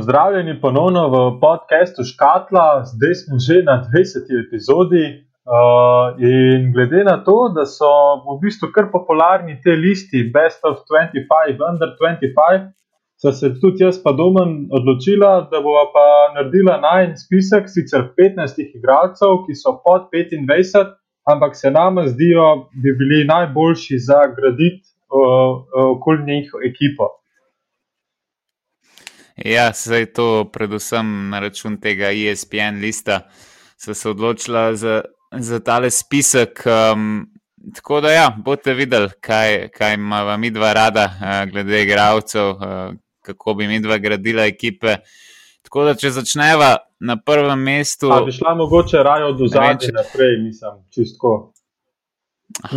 Pozdravljeni ponovno v podkastu Škatla, zdaj smo že na 20. epizodi. Uh, in glede na to, da so v bistvu kar popularni te listi, Best of 25, Under 25, so se tudi jaz, pa domen, odločila, da bo pa naredila najmanj spisek, sicer 15 igralcev, ki so pod 25, ampak se nam zdijo, da bi bili najboljši za graditi uh, okoli njih ekipo. Ja, zdaj to, predvsem na račun tega ESPN lista, so se odločila za, za tale spisek. Um, tako da, ja, boste videli, kaj, kaj ima vam dva rada, uh, glede igralcev, uh, kako bi mi dva gradila ekipe. Tako da, če začneva na prvem mestu. Ali bi šla mogoče raje od zadnjega naprej, mislim, čistko.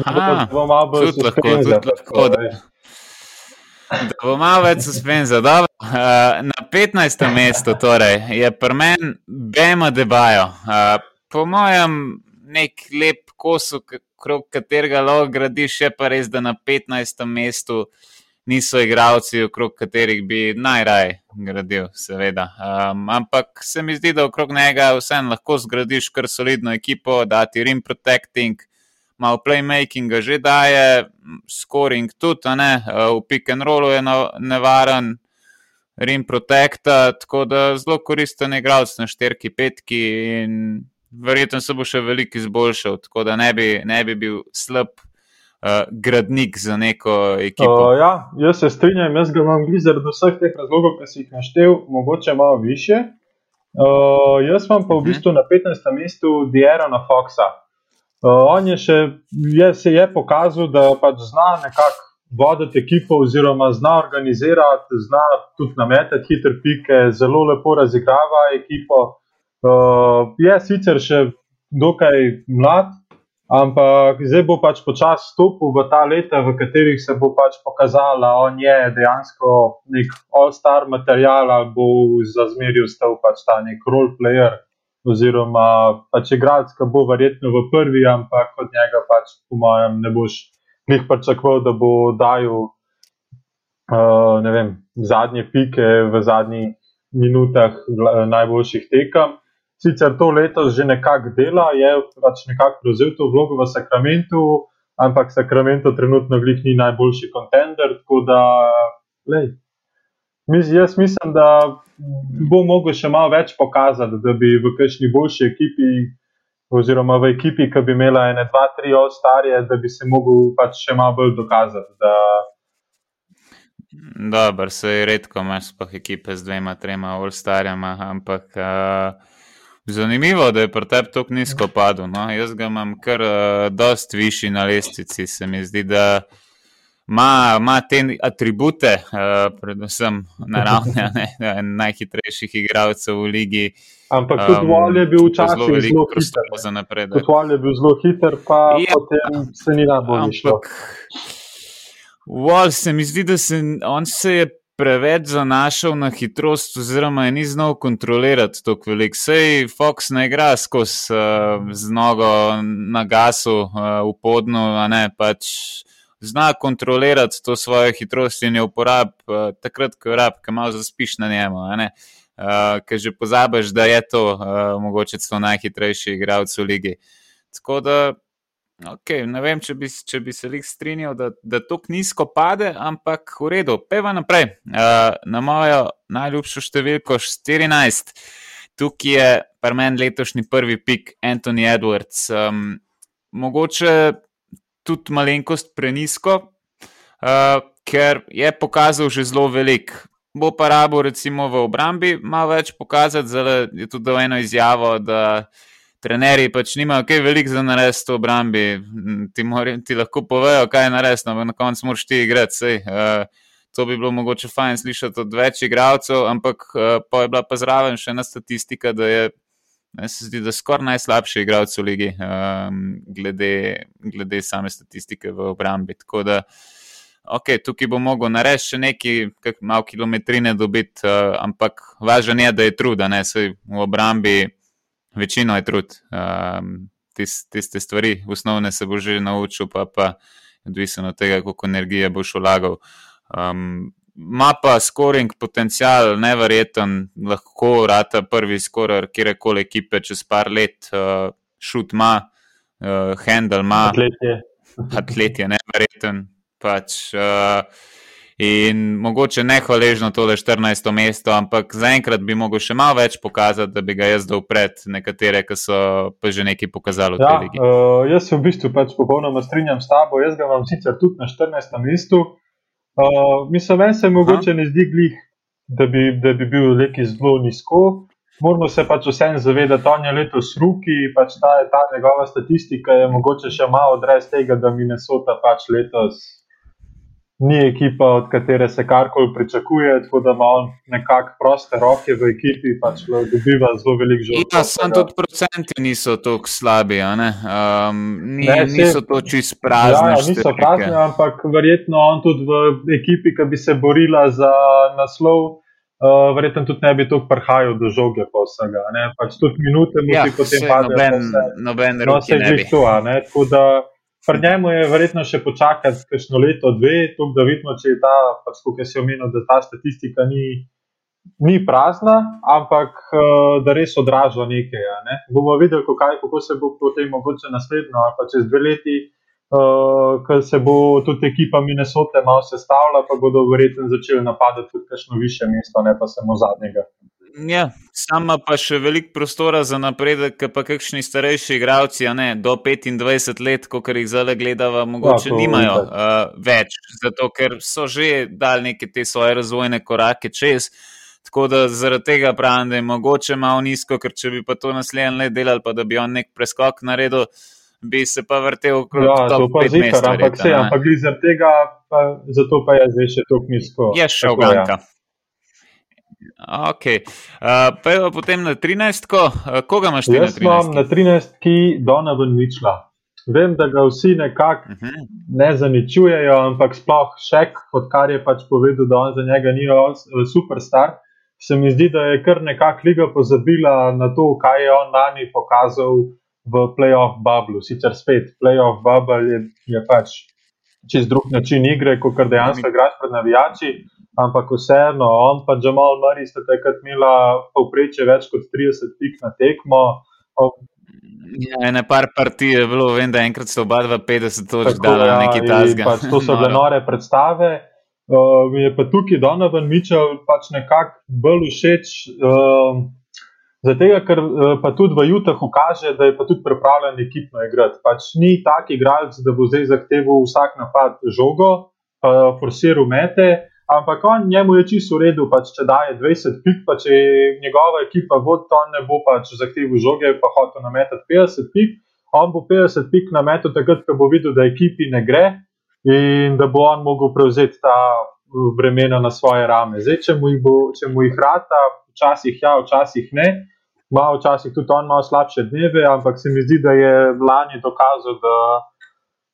Aha, tudi lahko, tudi lahko. Da bo malo več suspenza. Uh, na 15. mestu torej, je pri meni Bema Debajo. Uh, po mojem, nek lep kos, krog katerega lahko gradiš, je pa res, da na 15. mestu niso igravci, okrog katerih bi najraje gradil, seveda. Um, ampak se mi zdi, da okrog njega vseeno lahko zgradiš kar solidno ekipo, da ti rim protecting malo playmakinga že daje, scoring tudi, ne? v pick and rollu je nevaren, rim protecta, tako da zelo koristen igralec na šterki, petki in verjetno se bo še veliko izboljšal, tako da ne bi, ne bi bil slab. Uh, gradnik za neko ekipo. Uh, ja, jaz se strinjam, jaz ga imam blizu zaradi vseh teh razlogov, ki si jih naštel, mogoče malo više. Uh, jaz imam pa v mhm. bistvu na 15. mestu Diera na Foxa. Uh, on je še, je, se je pokazal, da pač zna nekako voditi ekipo, oziroma zna organizirati, zna tudi nametati hitre pike, zelo lepo razigrava ekipo. Uh, je sicer še dokaj mlad, ampak zdaj bo pač počasi stopil v ta leta, v katerih se bo pač pokazala, on je dejansko nek all-star material bo za zmeraj ostal pač ta nek role player oziroma pač igralec, ki bo verjetno v prvi, ampak od njega pač, po mojem, ne boš njih pričakoval, da bo dajal uh, vem, zadnje pike v zadnjih minutah najboljših tekem. Sicer to letos že nekako dela, je pač nekako prevzel to vlogo v Sakramentu, ampak Sakramento trenutno glih ni najboljši kontender, tako da, lej, Jaz mislim, da bo mogel še malo več pokazati, da bi v kakšni boljši ekipi, oziroma v ekipi, ki bi imela ene, dva, tri ostarje, da bi se mogel pač še malo bolj dokazati. Da... Dobro, se redko, imaš pa ekipe z dvema, trema ostarjama, ampak. Uh... Zanimivo, da je pri tebi tako nizko padlo. No? Jaz ga imam kar uh, dosti višji na lestvici. Se mi zdi, da uh, ima, ima te atribute, uh, predvsem naravne, ne, najhitrejših igralcev v ligi. Ampak tudi um, Wall je bil včasih zelo, zelo hiter. Za napredek. Wall je bil zelo hiter, pa ja, potem se ni najbolj šlo. Wall se mi zdi, da se, on se je preveč zanašal na hitrost, oziroma je ni znal kontrolirati tako velik. Sej Fox ne igra skozi uh, z nogo na gasu uh, v podnu, a ne pač zna kontrolirati to svojo hitrost in jo uporab uh, takrat, ko je rab, ki malo zaspiš na njemu. Uh, Ker že pozabiš, da je to uh, mogoče celo najhitrejši igralec v ligi. Tako da, okay, ne vem, če bi, če bi se jih strinjal, da, da to nizko pade, ampak v redu, peva naprej. Uh, na mojo najljubšo številko 14, tukaj je par meni letošnji prvi pik Anthony Edwards. Um, mogoče tudi malenkost prenisko, uh, ker je pokazal že zelo velik. Bo pa rabo, recimo v obrambi, malo več pokazati, zelo je tudi dal eno izjavo, da trenerji pač nimajo kaj veliko za narediti v obrambi. Ti, mora, ti lahko povejo, kaj je narediti, ampak na koncu moraš ti igrati. Uh, to bi bilo mogoče fajn slišati od več igralcev, ampak uh, pa je bila pa zraven še ena statistika, da je Meni se zdi, da je skoraj najslabši igralec v ligi, um, glede, glede same statistike v obrambi. Tako da, ok, tukaj bo mogel narediti še neki, malo kilometrine dobiti, uh, ampak važno je, da je trud, da ne se v obrambi, večino je trud. Um, tis, tiste stvari, osnovne se bo že naučil, pa pa odvisno od tega, koliko energije boš vlagal. Um, ima pa scoring potencial, nevreten, lahko rata prvi scorer kjerkoli ekipe čez par let, uh, šut ima, uh, handle ima. Atlet je. Atlet je nevreten. Pač, uh, in mogoče ne hvaležno tole 14. mesto, ampak zaenkrat bi mogel še malo več pokazati, da bi ga jaz dal pred nekatere, ki so pa že nekaj pokazali. Ja, uh, jaz se v bistvu pač popolnoma strinjam s tabo, jaz ga imam sicer tudi na 14. mestu. Uh, mislim, meni se mogoče ne zdi glih, da bi, da bi bil neki zelo nizko. Moramo se pač vsem zavedati, da je letos ruki, pač ta, ta njegova statistika je mogoče še malo odrez tega, da Minnesota pač letos ni ekipa, od katere se karkoli pričakuje, tako da ima on nekako proste roke v ekipi, pač dobiva zelo velik življenje. Ja, sem tudi procenti niso tako slabi, um, ni, ne, se, niso to čist prazni. Ja, niso prazni, ampak verjetno on tudi v ekipi, ki bi se borila za naslov. Uh, verjetno tudi ne bi tako prihajal do žoge, pa vsega. Pač tudi minute mu ja, ti potem padejo. Noben, noben no, se je že to, tako da. Pri njemu je verjetno še počakati kakšno leto, dve, tuk, da vidimo, če je ta, pač, kot si omenil, da ta statistika ni, ni prazna, ampak eh, da res odraža nekaj. Ne? Bomo videli, kako, kako se bo potem mogoče naslednjo ali pa čez dve leti, uh, eh, ker se bo tudi ekipa Minnesota malo sestavljala, pa bodo verjetno začeli napadati tudi kakšno više mesto, ne pa samo zadnjega. Ja, sama pa še veliko prostora za napredek, pa kakšni starejši igravci, ne, do 25 let, kot jih zdaj gledamo, mogoče ja, nimajo uh, več, zato ker so že dali neke te svoje razvojne korake čez. Tako da zaradi tega pravim, da je mogoče malo nizko, ker če bi pa to naslednje let delali, pa da bi on nek preskok naredil, bi se pa vrtel okrog ja, to, pa zikar, ampak ampak zaradi tega, pa, zato pa je zdaj še tako nizko. Je še oganka. Ja. Okay. Uh, pa je potem na 13. Ko, uh, koga imaš ti Jaz na 13? Jaz imam na 13. ki Donovan Mitchell. Vem, da ga vsi nekako uh mhm. -huh. ne zaničujejo, ampak sploh še, odkar je pač povedal, da on za njega ni superstar. Se mi zdi, da je kar nekako liga pozabila na to, kaj je on lani pokazal v playoff bublu. Sicer spet playoff bubble je, je pač čez drug način igre, kot kar dejansko igraš pred navijači ampak vseeno, on pa Jamal Murray sta takrat imela povprečje več kot 30 pik na tekmo. Ja, ne par partij je bilo, vem, da enkrat so oba 50 točk dala ja, neki tasga. Pač to so bile nore predstave. Uh, mi je pa tukaj Donovan Mitchell pač nekako bolj všeč. Uh, Zato, ker uh, pa tudi v Jutahu kaže, da je pa tudi pripravljen ekipno igrati. Pač ni tak igralec, da bo zdaj zahteval vsak napad žogo, pa forsiral mete. Ampak on, njemu je čisto v redu, pač, če daje 20 pik, pa če njegova ekipa vodi, to ne bo pač zahteval žoge, pa hoče nametati 50 pik. On bo 50 pik nametal takrat, ko bo videl, da ekipi ne gre in da bo on mogel prevzeti ta uh, bremena na svoje rame. Zdaj, če mu jih, bo, če mu jih rata, včasih ja, včasih ne. Malo včasih tudi on malo slabše dneve, ampak se mi zdi, da je lani dokazal, da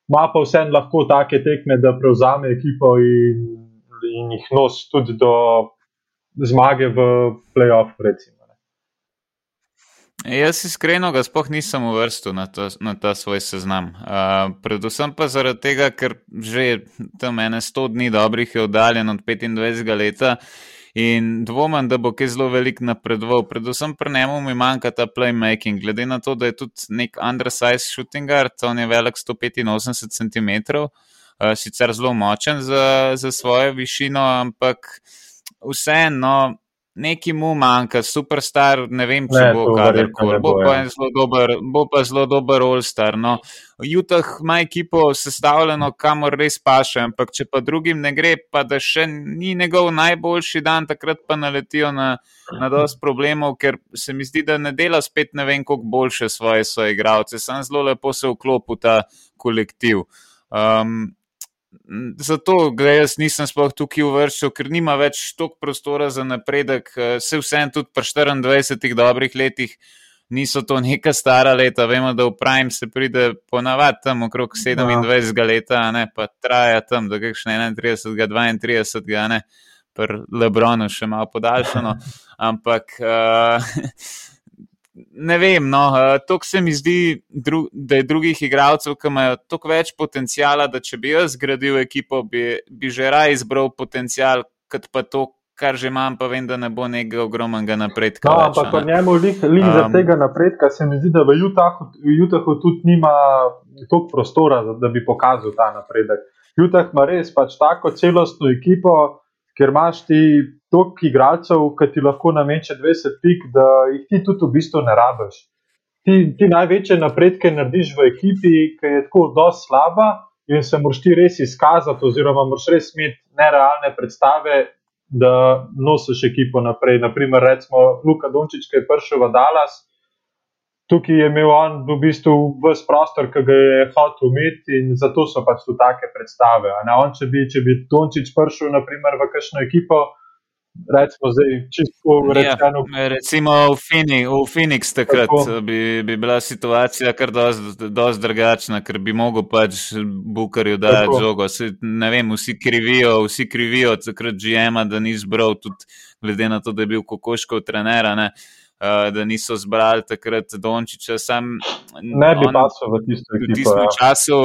ima pa vseeno lahko take tekme, da prevzame ekipo in in jih nosi tudi do zmage v playoff. Recimo. Jaz iskreno ga sploh nisem uvrstil na, na ta svoj seznam. Uh, predvsem pa zaradi tega, ker že tam ene 100 dni dobrih je oddaljen od 25 let in dvomim, da bo kaj zelo velik napredoval. Predvsem pri njemu mi manjka ta playmaking, glede na to, da je tudi nek undersized shooting guard, on je velik 185 cm. Eh, sicer zelo močen za, za svojo višino, ampak vseeno. Neki mu manjka, superstar, ne vem, če ne, bo kadarkoli. Bo, bo pa zelo dober All-Star. No. Jutah ima ekipo sestavljeno, kamor res paše, ampak če pa drugim ne gre, pa da še ni njegov najboljši dan, takrat pa naletijo na, na dosti problemov, ker se mi zdi, da ne dela spet ne vem, koliko boljše svoje igravce. Sam zelo lepo se vklopi v ta kolektiv. Um, Zato, gledaj, jaz nisem sploh tukaj uvrščal, ker nima več toliko prostora za napredek. Eh, vsem, tudi po 24 dobrih letih, niso to neka stara leta. Vemo, da v Prime se pride ponavadi tam okrog 27 ja. leta, ne, pa traja tam do kakšne 31, 32, ne, pri Lebronu še malo podaljšano. Ampak. Uh, ne vem, no, uh, to se mi zdi, dru, da je drugih igralcev, ki imajo toliko več potencijala, da če bi jaz zgradil ekipo, bi, bi že raje izbral potencijal, kot pa to, kar že imam, pa vem, da ne bo nekega ogromnega napredka. No, več, ampak po njemu lih, lih um, za tega napredka se mi zdi, da v Utahu, v Utahu tudi nima toliko prostora, da bi pokazal ta napredek. Utah ima res pač tako celostno ekipo, ker imaš ti toliko igralcev, ki ti lahko nameče 20 pik, da jih ti tudi v bistvu ne rabiš. Ti, ti največje napredke narediš v ekipi, ki je tako dosti slaba in se moraš ti res izkazati, oziroma moraš res imeti nerealne predstave, da nosiš ekipo naprej. Naprimer, recimo Luka Dončić, ki je prišel v Dallas, tukaj je imel on v bistvu vse prostor, ki ga je hotel imeti in zato so pač tu take predstave. On, če bi, če bi Dončić prišel naprimer, v kakšno ekipo, recimo zdaj čisto rečeno, Ja, recimo v, Fini, v Phoenix takrat Tako. bi, bi bila situacija kar dost drugačna, ker bi mogel pač Bukarju dati žogo. Se, ne vem, vsi krivijo, vsi krivijo takrat GM-a, da ni zbral, tudi glede na to, da je bil Kokoškov trener, ne, uh, da niso zbrali takrat Dončiča. Sam, ne bi pasel v tisto v ekipo. tistem Ja. času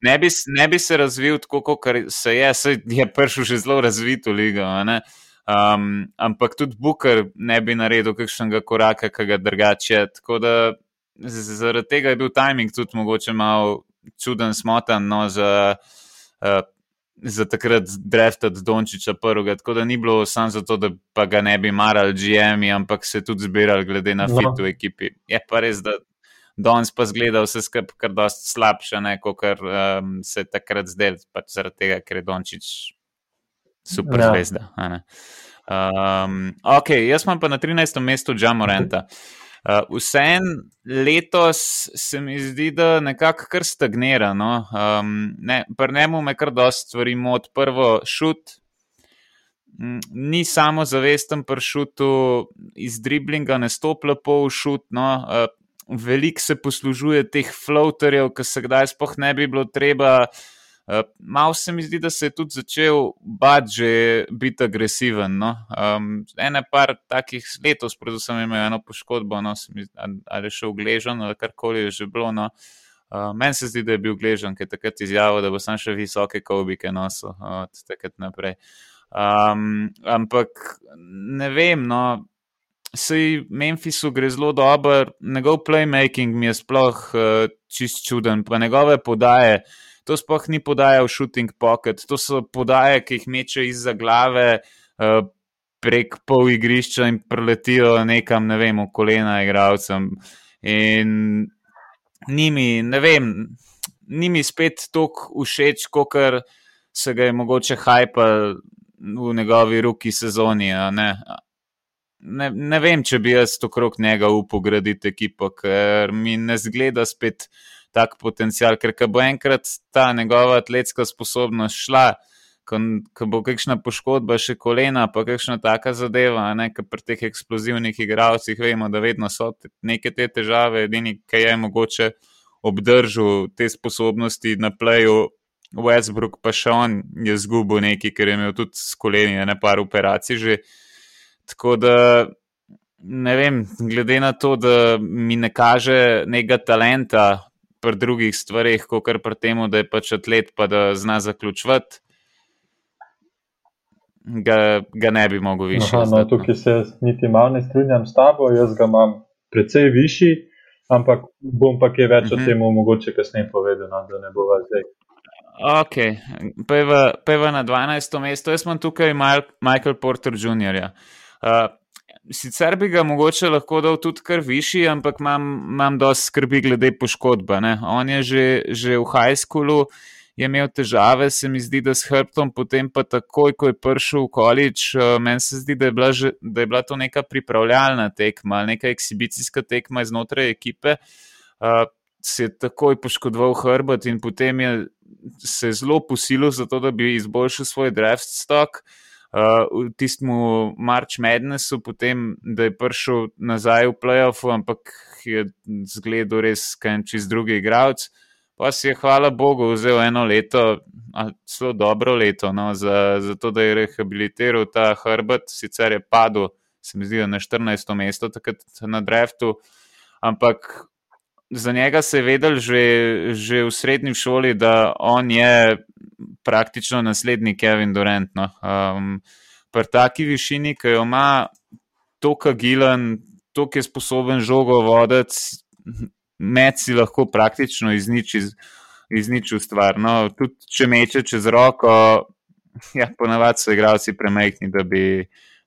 ne bi, ne bi se razvil tako, kot se je, saj je prišel že zelo razvito ligo. ne. Um, ampak tudi Booker ne bi naredil kakšnega koraka, ki ga drugače. Tako da zaradi tega je bil timing tudi mogoče malo čuden, smotan no, za, uh, za takrat draftati Dončiča prvega. Tako da ni bilo samo zato, da pa ga ne bi marali GM-ji, ampak se tudi zbirali glede na No. fit v ekipi. Je pa res, da danes pa zgleda vse skupaj kar dosti slabše, kot um, se je takrat zdel, pač zaradi tega, ker je Dončić super Ja. zvezda. Um, ok, jaz imam pa na 13. mestu Džamorenta. Uh, Vsem letos se mi zdi, da nekako kar stagnira. No? Um, ne, Pri njemu me kar dosti stvari moti. Prvo, šut, Mm, ni samo zavesten pri šutu, iz driblinga ne stopi lepo v šut. No? Uh, Veliko se poslužuje teh floaterjev, ki se kdaj sploh ne bi bilo treba. Uh, Mal se mi zdi, da se je tudi začel bati, že biti agresiven. No? Um, ene par takih letos, predvsem imel eno poškodbo, no? zdi, ali- je šel gležen ali karkoli je že bilo. No? Uh, Meni se zdi, da je bil gležen, ker je takrat izjavil, da bo sam še visoke kovbike nosil od takrat naprej. Um, ampak ne vem, no. Sej Memphisu gre zelo dobro, njegov playmaking mi je sploh uh, čist čuden, pa njegove podaje. To sploh ni podaja v shooting pocket, to so podaje, ki jih meče izza glave uh, prek pol igrišča in preletijo nekam, ne vem, v kolena igralcem. In ni mi, ne vem, ni mi spet tako všeč, kot se ga je mogoče hajpal v njegovi ruki sezoni. Ne? Ne, vem, če bi jaz okrog njega upal graditi ekipo, ker mi ne zgleda spet tak potencial, ker ko bo enkrat ta njegova atletska sposobnost šla, ko, ko bo kakšna poškodba še kolena, pa kakšna taka zadeva, ne, ker pri teh eksplozivnih igralcih vemo, da vedno so te, neke te težave, edini, ki je mogoče obdržal te sposobnosti na pleju. Westbrook pa še on je zgubil nekaj, ker je imel tudi s koleni ne par operacij že. Tako da ne vem, glede na to, da mi ne kaže nekega talenta pri drugih stvarih, kot pri tem, da je pač atlet, pa da zna zaključovati, ga, ga ne bi mogel više. Aha, no, tukaj se niti malo ne strinjam s tabo, jaz ga imam precej višji, ampak bom pa kaj več uh -huh. o Mhm. tem mogoče kasneje povedal, no, da ne bo zdaj. Ok, peva, peva na 12. mesto, jaz imam tukaj Mal- Michael Porter Jr. Uh, sicer bi ga mogoče lahko dal tudi kar višji, ampak imam, imam dosti skrbi glede poškodbe. Ne? On je že, že v high schoolu je imel težave, se mi zdi, da s hrbtom, potem pa takoj, ko je prišel v college, uh, meni se zdi, da je, bila že, da je bila to neka pripravljalna tekma, neka ekshibicijska tekma znotraj ekipe. Uh, se je takoj poškodoval hrbet in potem je se zelo posilil za to, da bi izboljšal svoj draft stock. Uh, v tistem March Madnessu, potem da je prišel nazaj v playoffu, ampak je zgledal res kaj čist drugi igralec. Pa si je, hvala Bogu, vzel eno leto, zelo dobro leto, no, za, za to, da je rehabilitiral ta hrbet, sicer je padel, se mi zdi, na 14. mesto takrat na draftu, ampak za njega se je vedel že, že v srednji šoli, da on je praktično naslednji Kevin Durant. No. Um, pri taki višini, ki jo ima tako agilen, tako je sposoben žogo voditi, med si lahko praktično izniči, izniči stvar. No, tudi če meče čez roko, ja, ponavadi so igralci premehni, da bi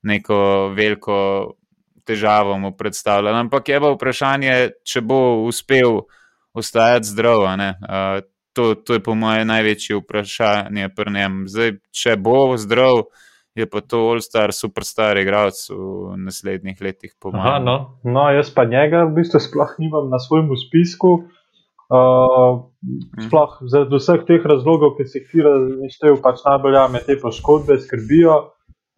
neko veliko težavo mu predstavljali. Ampak je pa vprašanje, če bo uspel ostajati zdrav. Uh, to, to je po mojem največje vprašanje pri njem. Zdaj, če bo zdrav, je pa to All-Star, superstar, igralec v naslednjih letih. Aha, no. no, jaz pa njega v bistvu sploh nimam na svojem spisku. Uh, sploh zaradi vseh teh razlogov, ki se jih ti razmišljajo, pač najbolj me te poškodbe skrbijo.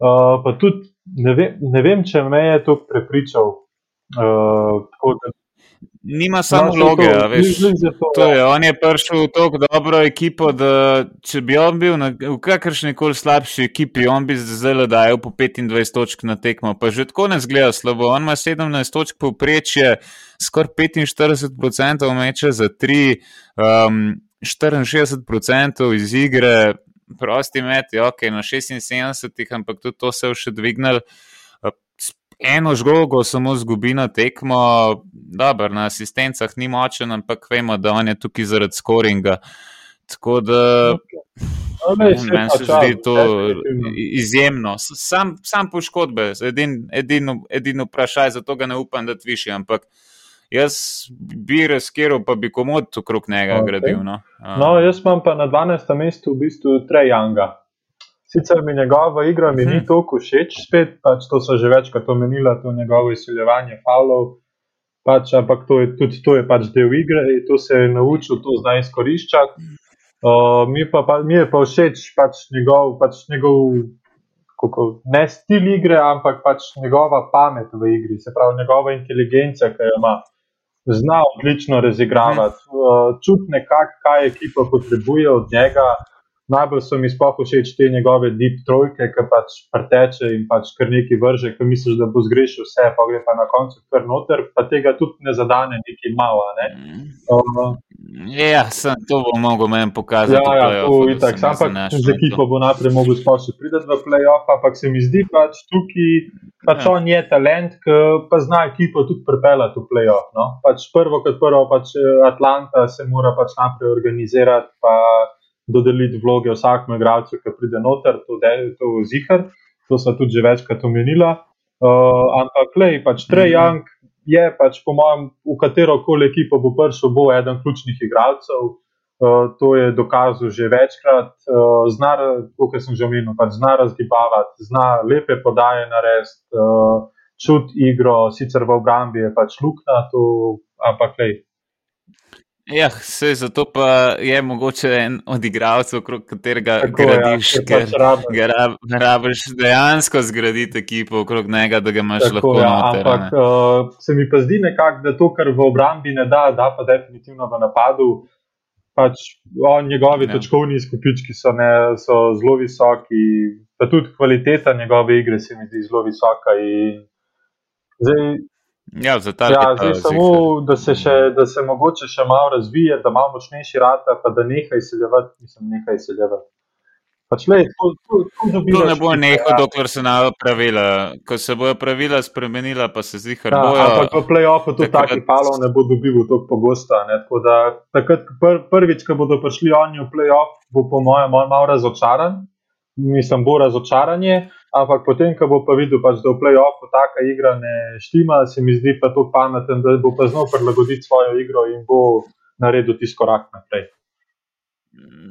Uh, pa tudi ne, ve, ne vem, če me je to prepričal. Uh, tako, da, Nima samo no, loge, veš. To, to je, on je prišel v tako dobro ekipo, da če bi on bil na, v kakršni koli slabši ekipi, on bi zdaj dajal po 25 točk na tekmo. Pa že tako ne zgleda slabo. On ima 17 točk povprečje, skoraj 45% meče za 3, um, 64% iz igre, prosti meti, ok, na 76, ampak tudi to se je še dvignilo eno žogo samo zgubi na tekmo, dobro, na asistencah ni močen, ampak vemo, da on je tukaj zaradi skoringa. Tako da meni se zdi to izjemno. Sam, sam poškodbe, edin, edino, edino vprašaj, zato ga ne upam, da tviši, ampak jaz bi reskiral, pa bi komod okrog njega okay. gradil. No. no, jaz imam pa na 12. mestu v bistvu Trejanga. Sicer mi njegova igra mi ni mhm. toliko všeč, spet pač to so že večkrat omenila, to njegovo izsiljevanje falov, pač, ampak to je, tudi to je pač del igre in to se je naučil, to zdaj izkoriščati. Uh, mi, pa, pa, mi je pa všeč pač njegov, pač njegov kako, ne stil igre, ampak pač njegova pamet v igri, se pravi njegova inteligenca, ki jo ima. Zna odlično razigravati, uh, čutne, kaj ekipa potrebuje od njega najbolj so mi sploh všeč te njegove deep trojke, ki pač preteče in pač kar neki vrže, ki misliš, da bo zgrešil vse, pa gre pa na koncu kar noter, pa tega tudi ne zadane, neki malo. Ne? Uh, ja, sem to bo mogel meni pokazati. Ja, ja to je tako. Sam pa z ekipo bo naprej mogel sploh še priti v playoff, ampak se mi zdi pač tukaj. Pač ja. on je talent, ki pa zna ekipo tudi pripeljati v playoff. No? Pač prvo, kot prvo, pač Atlanta se mora pač naprej organizirati dodeliti vloge vsakemu igralcu, ki pride noter, to je to zihar, to so tudi že večkrat omenila. Uh, ampak, lej, pač Trejang je, pač, po mojem, v katero koli ekipo bo prišel, bo eden ključnih igralcev. Uh, to je dokazal že večkrat, uh, zna, kot sem že omenil, pač zna razgibavati, zna lepe podaje narediti, uh, čut igro, sicer v obrambi je pač luknja, ampak lej, Ja, vse zato pa je mogoče en od igralcev, okrog katerega Tako, ja, gradiš, ja, ker pač rabiš dejansko zgraditi ekipo okrog njega, da ga imaš Tako, lahko ja, noter. Ampak ne. uh, se mi pa zdi nekako, da to, kar v obrambi ne da, da pa definitivno v napadu. Pač on, njegovi ja. točkovni izkupički so, ne, so zelo visoki, pa tudi kvaliteta njegove igre se mi zdi zelo visoka. Zdaj, Ja, za ta ja, zdaj samo, da se, še, da se mogoče še malo razvije, da ima močnejši rata, pa da nekaj izseljevati, mislim, nekaj izseljevati. Pač, lej, to, to, to, to ne bo nehalo, dokler se ne bo pravila. Ko se bojo pravila spremenila, pa se zdi, da bo. Ampak v play-offu to taki palov ne bo dobil tako pogosto. Takrat pr, prvič, ko bodo prišli oni v play-off, bo po mojem malo razočaran. Mislim, bo razočaranje. Ampak potem, ko bo pa videl, pač, da v play-offu taka igra ne štima, se mi zdi pa to pameten, da bo pa znal prilagoditi svojo igro in bo naredil tisti korak naprej.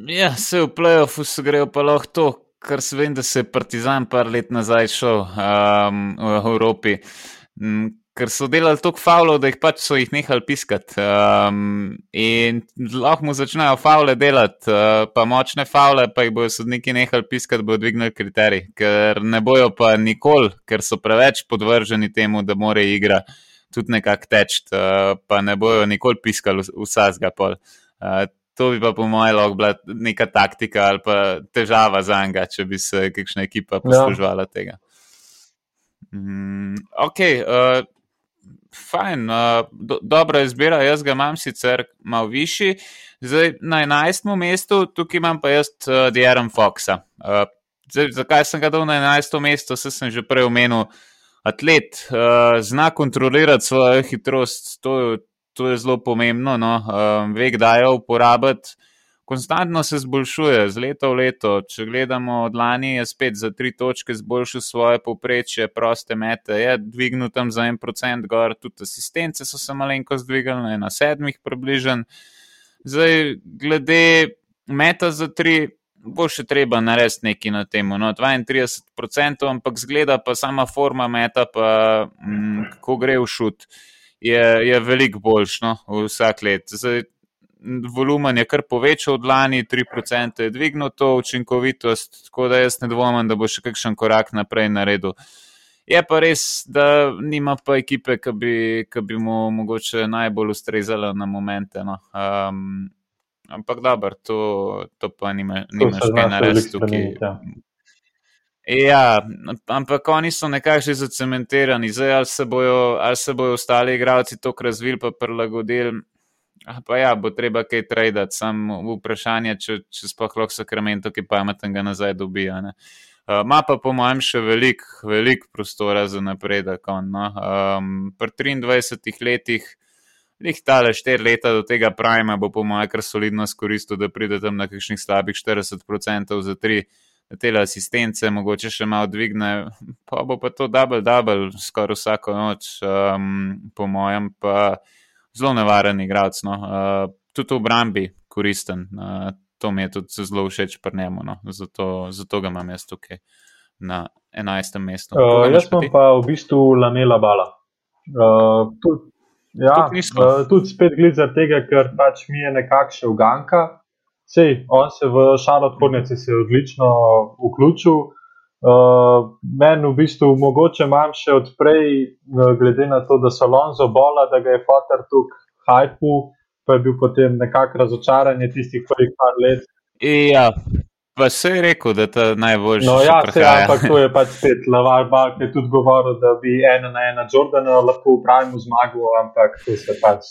Ja, se v play-offu se grejo pa lahko to, kar se vem, da se je Partizan par let nazaj šel um, v Evropi. Ker so delali toliko faulov, da jih pač so jih nehali piskati. Um, in lahko mu začnejo faule delati, uh, pa močne faule, pa jih bodo sodniki nehali piskati, bodo dvignili kriterij, ker ne bojo pa nikoli, ker so preveč podvrženi temu, da more igra tudi nekako teči, uh, pa ne bojo nikoli piskali vsega pol. Uh, To bi pa po mojem lahko bila neka taktika ali pa težava za njega, če bi se kakšna ekipa ja. posluževala ja. tega. Mm, ok, uh, fajn, uh, do, dobra izbira, jaz ga imam sicer malo višji. Zdaj na 11. mestu, tukaj imam pa jaz uh, Dieram Foxa. Uh, Zdaj, zakaj sem ga dal na 11. mesto, se sem že prej omenil. Atlet uh, zna kontrolirati svojo hitrost, to, to je zelo pomembno, no? uh, ve, kdaj jo uporabiti konstantno se zboljšuje, z leta v leto. Če gledamo od lani, je spet za tri točke zboljšal svoje povprečje, proste mete, je dvignil tam za en procent, gor tudi asistence so se malenko zdvigali, na sedmih približen. Zdaj, glede meta za tri. Bo še treba narediti nekaj na tem, no, 32%, ampak zgleda pa sama forma meta, pa mm, ko gre v šut, je, je veliko boljš, no, vsak let. Zdaj, volumen je kar povečal od lani, 3% je dvignil to učinkovitost, tako da jaz ne dvomim, da bo še kakšen korak naprej naredil. Je pa res, da nima pa ekipe, ki bi, ki bi mu mogoče najbolj ustrezala na momente. No. Um, ampak dobro, to, to pa nima, nimaš kaj narediti tukaj. Ja. ja, ampak oni so nekako že zacementirani, zdaj ali se bojo, ali se bojo ostali igravci to razvili, pa prilagodili. Pa ja, bo treba kaj traditi, samo vprašanje, če, če sploh lahko Sakramento, ki pameten ga nazaj dobija. Ma uh, pa po mojem še veliko, veliko prostora za napredek. No? Um, pri 23 letih, jih tale 4 leta do tega prajma, bo po mojem kar solidno skoristil, da pride tam na kakšnih slabih 40% za 3 te asistence, mogoče še malo dvigne, pa bo pa to double, double skoraj vsako noč, um, po mojem pa zelo nevaren igralec. No. Uh, tudi v obrambi koristen. Uh, to mi je tudi zelo všeč pri njemu. No. Zato, zato ga imam jaz tukaj na 11. mestu. Uh, jaz sem pa v bistvu lamela bala. Uh, tudi, ja, uh, tudi spet glede za tega, ker pač mi je nekakšen uganka. Sej, on se v se je odlično vključil. Uh, Meni v bistvu mogoče manj še odprej, uh, glede na to, da so Lonzo bola, da ga je Fotor tukaj hajpu, pa je bil potem nekako razočaran tistih prvih par let. Ja, pa se je rekel, da je to najboljši. No, ja, se, ampak to je pač spet Lavar Bal, ki je tudi govoril, da bi ena na ena Jordana lahko upravil zmago, ampak to se pač.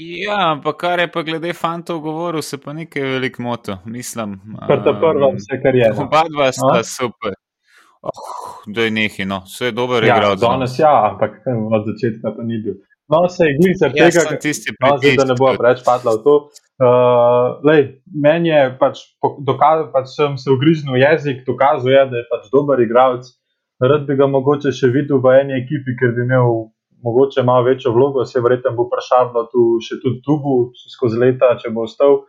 Ja, ampak kar je pa glede fantov govoril, se pa nekaj veliko moto, mislim. Prta prva, vse kar je. No. Oba dva sta A? super. Oh, da je nekaj, no, vse je dobro ja, igral. Danes ja, ampak od začetka pa ni bil. No, se je glih zaradi tega, ker tisti no, zdaj, da ne bo preveč padla v to. Uh, lej, meni je pač, dokaz, pač sem se ugriznil jezik, dokazuje, da je pač dober igralec. Rad bi ga mogoče še videl v eni ekipi, ker bi imel mogoče malo večjo vlogo, se verjetno bo vprašalo tu še tudi tubu skozi leta, če bo ostal.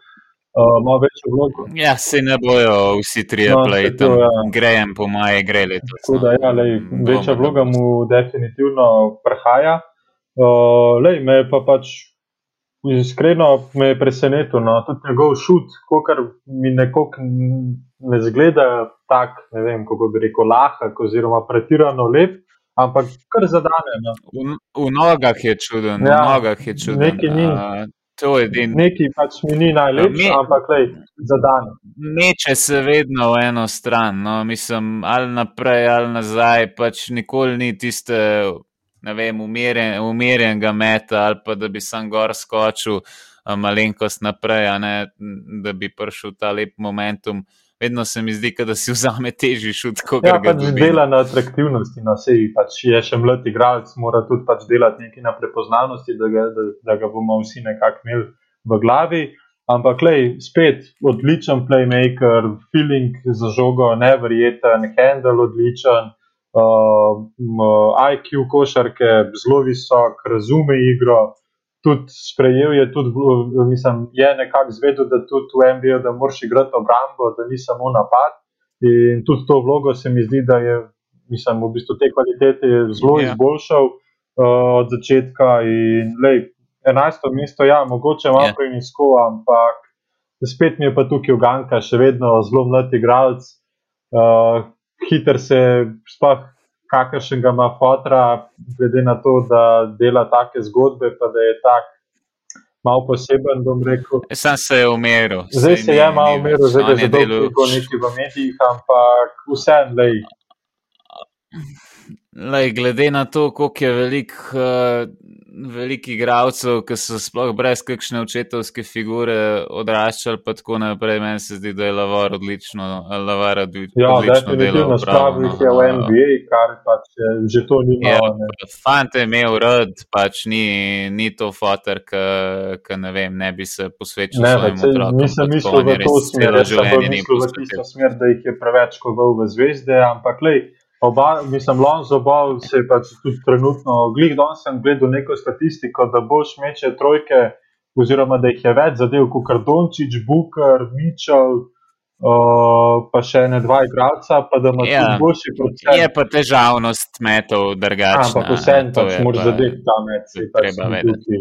Uh, malo večjo vlogo. Ja, se ne bojo vsi tri no, plejti, ja. grejem po maje, gre leto. Tako da, ja, lej, večja vloga mu definitivno prehaja. Uh, lej, me pa pač iskreno me je presenetil, no, tudi njegov šut, kar mi nekako ne zgleda tako, ne vem, kako bi rekel, lahak oziroma pretirano lep ampak kar zadane. No. V, v nogah je čuden, ja, v nogah je čuden. Nekaj ni. Uh, Nekaj pač mi ni najlepše, no, ampak le za dan. Meče se vedno v eno stran, no, mislim, ali naprej ali nazaj, pač nikoli ni tiste, ne vem, umirjen, umirjenega meta ali pa da bi sam gor skočil malenkost naprej, ne, da bi prišel ta lep momentum. Uh, vedno se mi zdi, da si vzame težji šut, ja, pač dela na atraktivnosti. Na vsej, pač je še mlad igralec, mora tudi pač delati nekaj na prepoznavnosti, da ga, da, da ga bomo vsi nekako imeli v glavi. Ampak, lej, spet odličen playmaker, feeling za žogo, nevreten, handle odličen, uh, IQ košarke zelo visok, razume igro tudi sprejel, je tudi, mislim, je nekako zvedel, da tudi v MBA, da moraš igrati obrambo, da ni samo napad. In tudi to vlogo se mi zdi, da je, mislim, v bistvu te kvalitete zelo yeah. Ja. izboljšal uh, od začetka. In, lej, 11. mesto, ja, mogoče malo yeah. Ja. prenisko, ampak spet mi je pa tukaj uganka, še vedno zelo mlad igralec. Uh, hiter se, sploh kakršen ga ima fotra, glede na to, da dela take zgodbe, pa da je tak. Mal poseben, bom rekel. Sam se je umiril. Zdaj se je malo umiril, zdaj je zelo veliko nekaj v medijih, ampak vsem, lej. Lej, glede na to, koliko je velik uh, velikih igralcev, ki so sploh brez kakšne očetovske figure odraščali, pa tako naprej. Meni se zdi, da je Lavar odlično, Lavar odlično, Ja, odlično prav, spravil no. jih je v NBA, kar pač eh, že to ni Ja, malo. ne. Fant je imel rad, pač ni, ni to fotor, ki ne vem, ne bi se posvečal Ne, svojim otrokom. nisem mislil v to smer, tisto smer, da jih je preveč koval v zvezde, ampak lej, oba, mislim, Lonzo Ball se je pač tudi trenutno, glih danes sem gledal neko statistiko, da boš meče trojke, oziroma da jih je več zadev, kot Kardončič, Booker, Mitchell, uh, pa še ne dva igralca, pa da ima Ja, tudi boljši procent. Je pa težavnost metov drugačna. Ampak vseeno to pač je moraš pa- zadeti ta je si pač treba vedeti.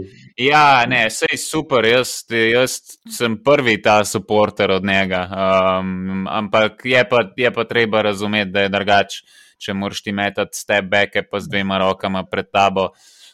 Ja, ne, sej super, jaz, jaz sem prvi ta supporter od njega. Um, ampak je pa, je pa treba razumeti, da je drugače, če moraš ti metati step backe pa z dvema rokama pred tabo.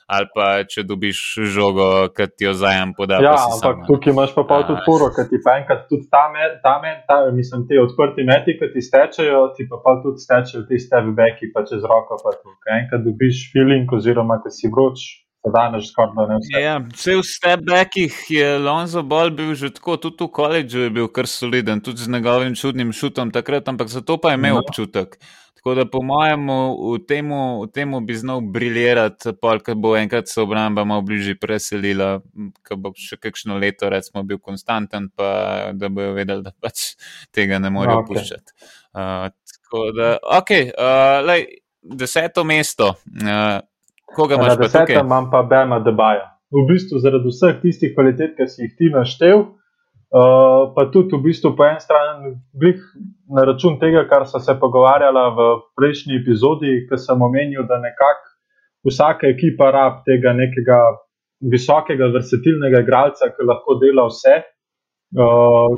Ali pa če dobiš žogo, ki ti jo zajem poda. Ja, pa ampak ne. tukaj imaš pa pol A, tudi furo, ker ti pa enkrat tudi ta med, ta med ta, mislim, te odprti meti, ki ti stečejo, ti pa pol tudi stečejo ti step backi, pa čez roko. Pa tu. Ker enkrat dobiš feeling, oziroma ko si vroč, se daneš skoraj da ne vse. Ja, vse v step-backih je Lonzo Ball bil že tako, tudi v koledžu je bil kar soliden, tudi z njegovim čudnim šutom takrat, ampak zato pa je imel No. občutek. Tako da, po mojem, v temu, v temu bi znal briljirati, pol, ko bo enkrat se obramba malo bližje preselila, ko bo še kakšno leto, recimo, bil konstanten, pa da bojo vedeli, da pač tega ne morejo Okej. puščati. Uh, tako da, ok, uh, lej, deseto mesto. Uh, koga Na imaš tukaj? desetem imam pa Bema Debaja. V bistvu zaradi vseh tistih kvalitet, ki si jih ti naštel, uh, pa tudi v bistvu po eni strani na račun tega, kar so se pogovarjala v prejšnji epizodi, ki sem omenil, da nekako vsaka ekipa rab tega nekega visokega, versatilnega igralca, ki lahko dela vse. Uh,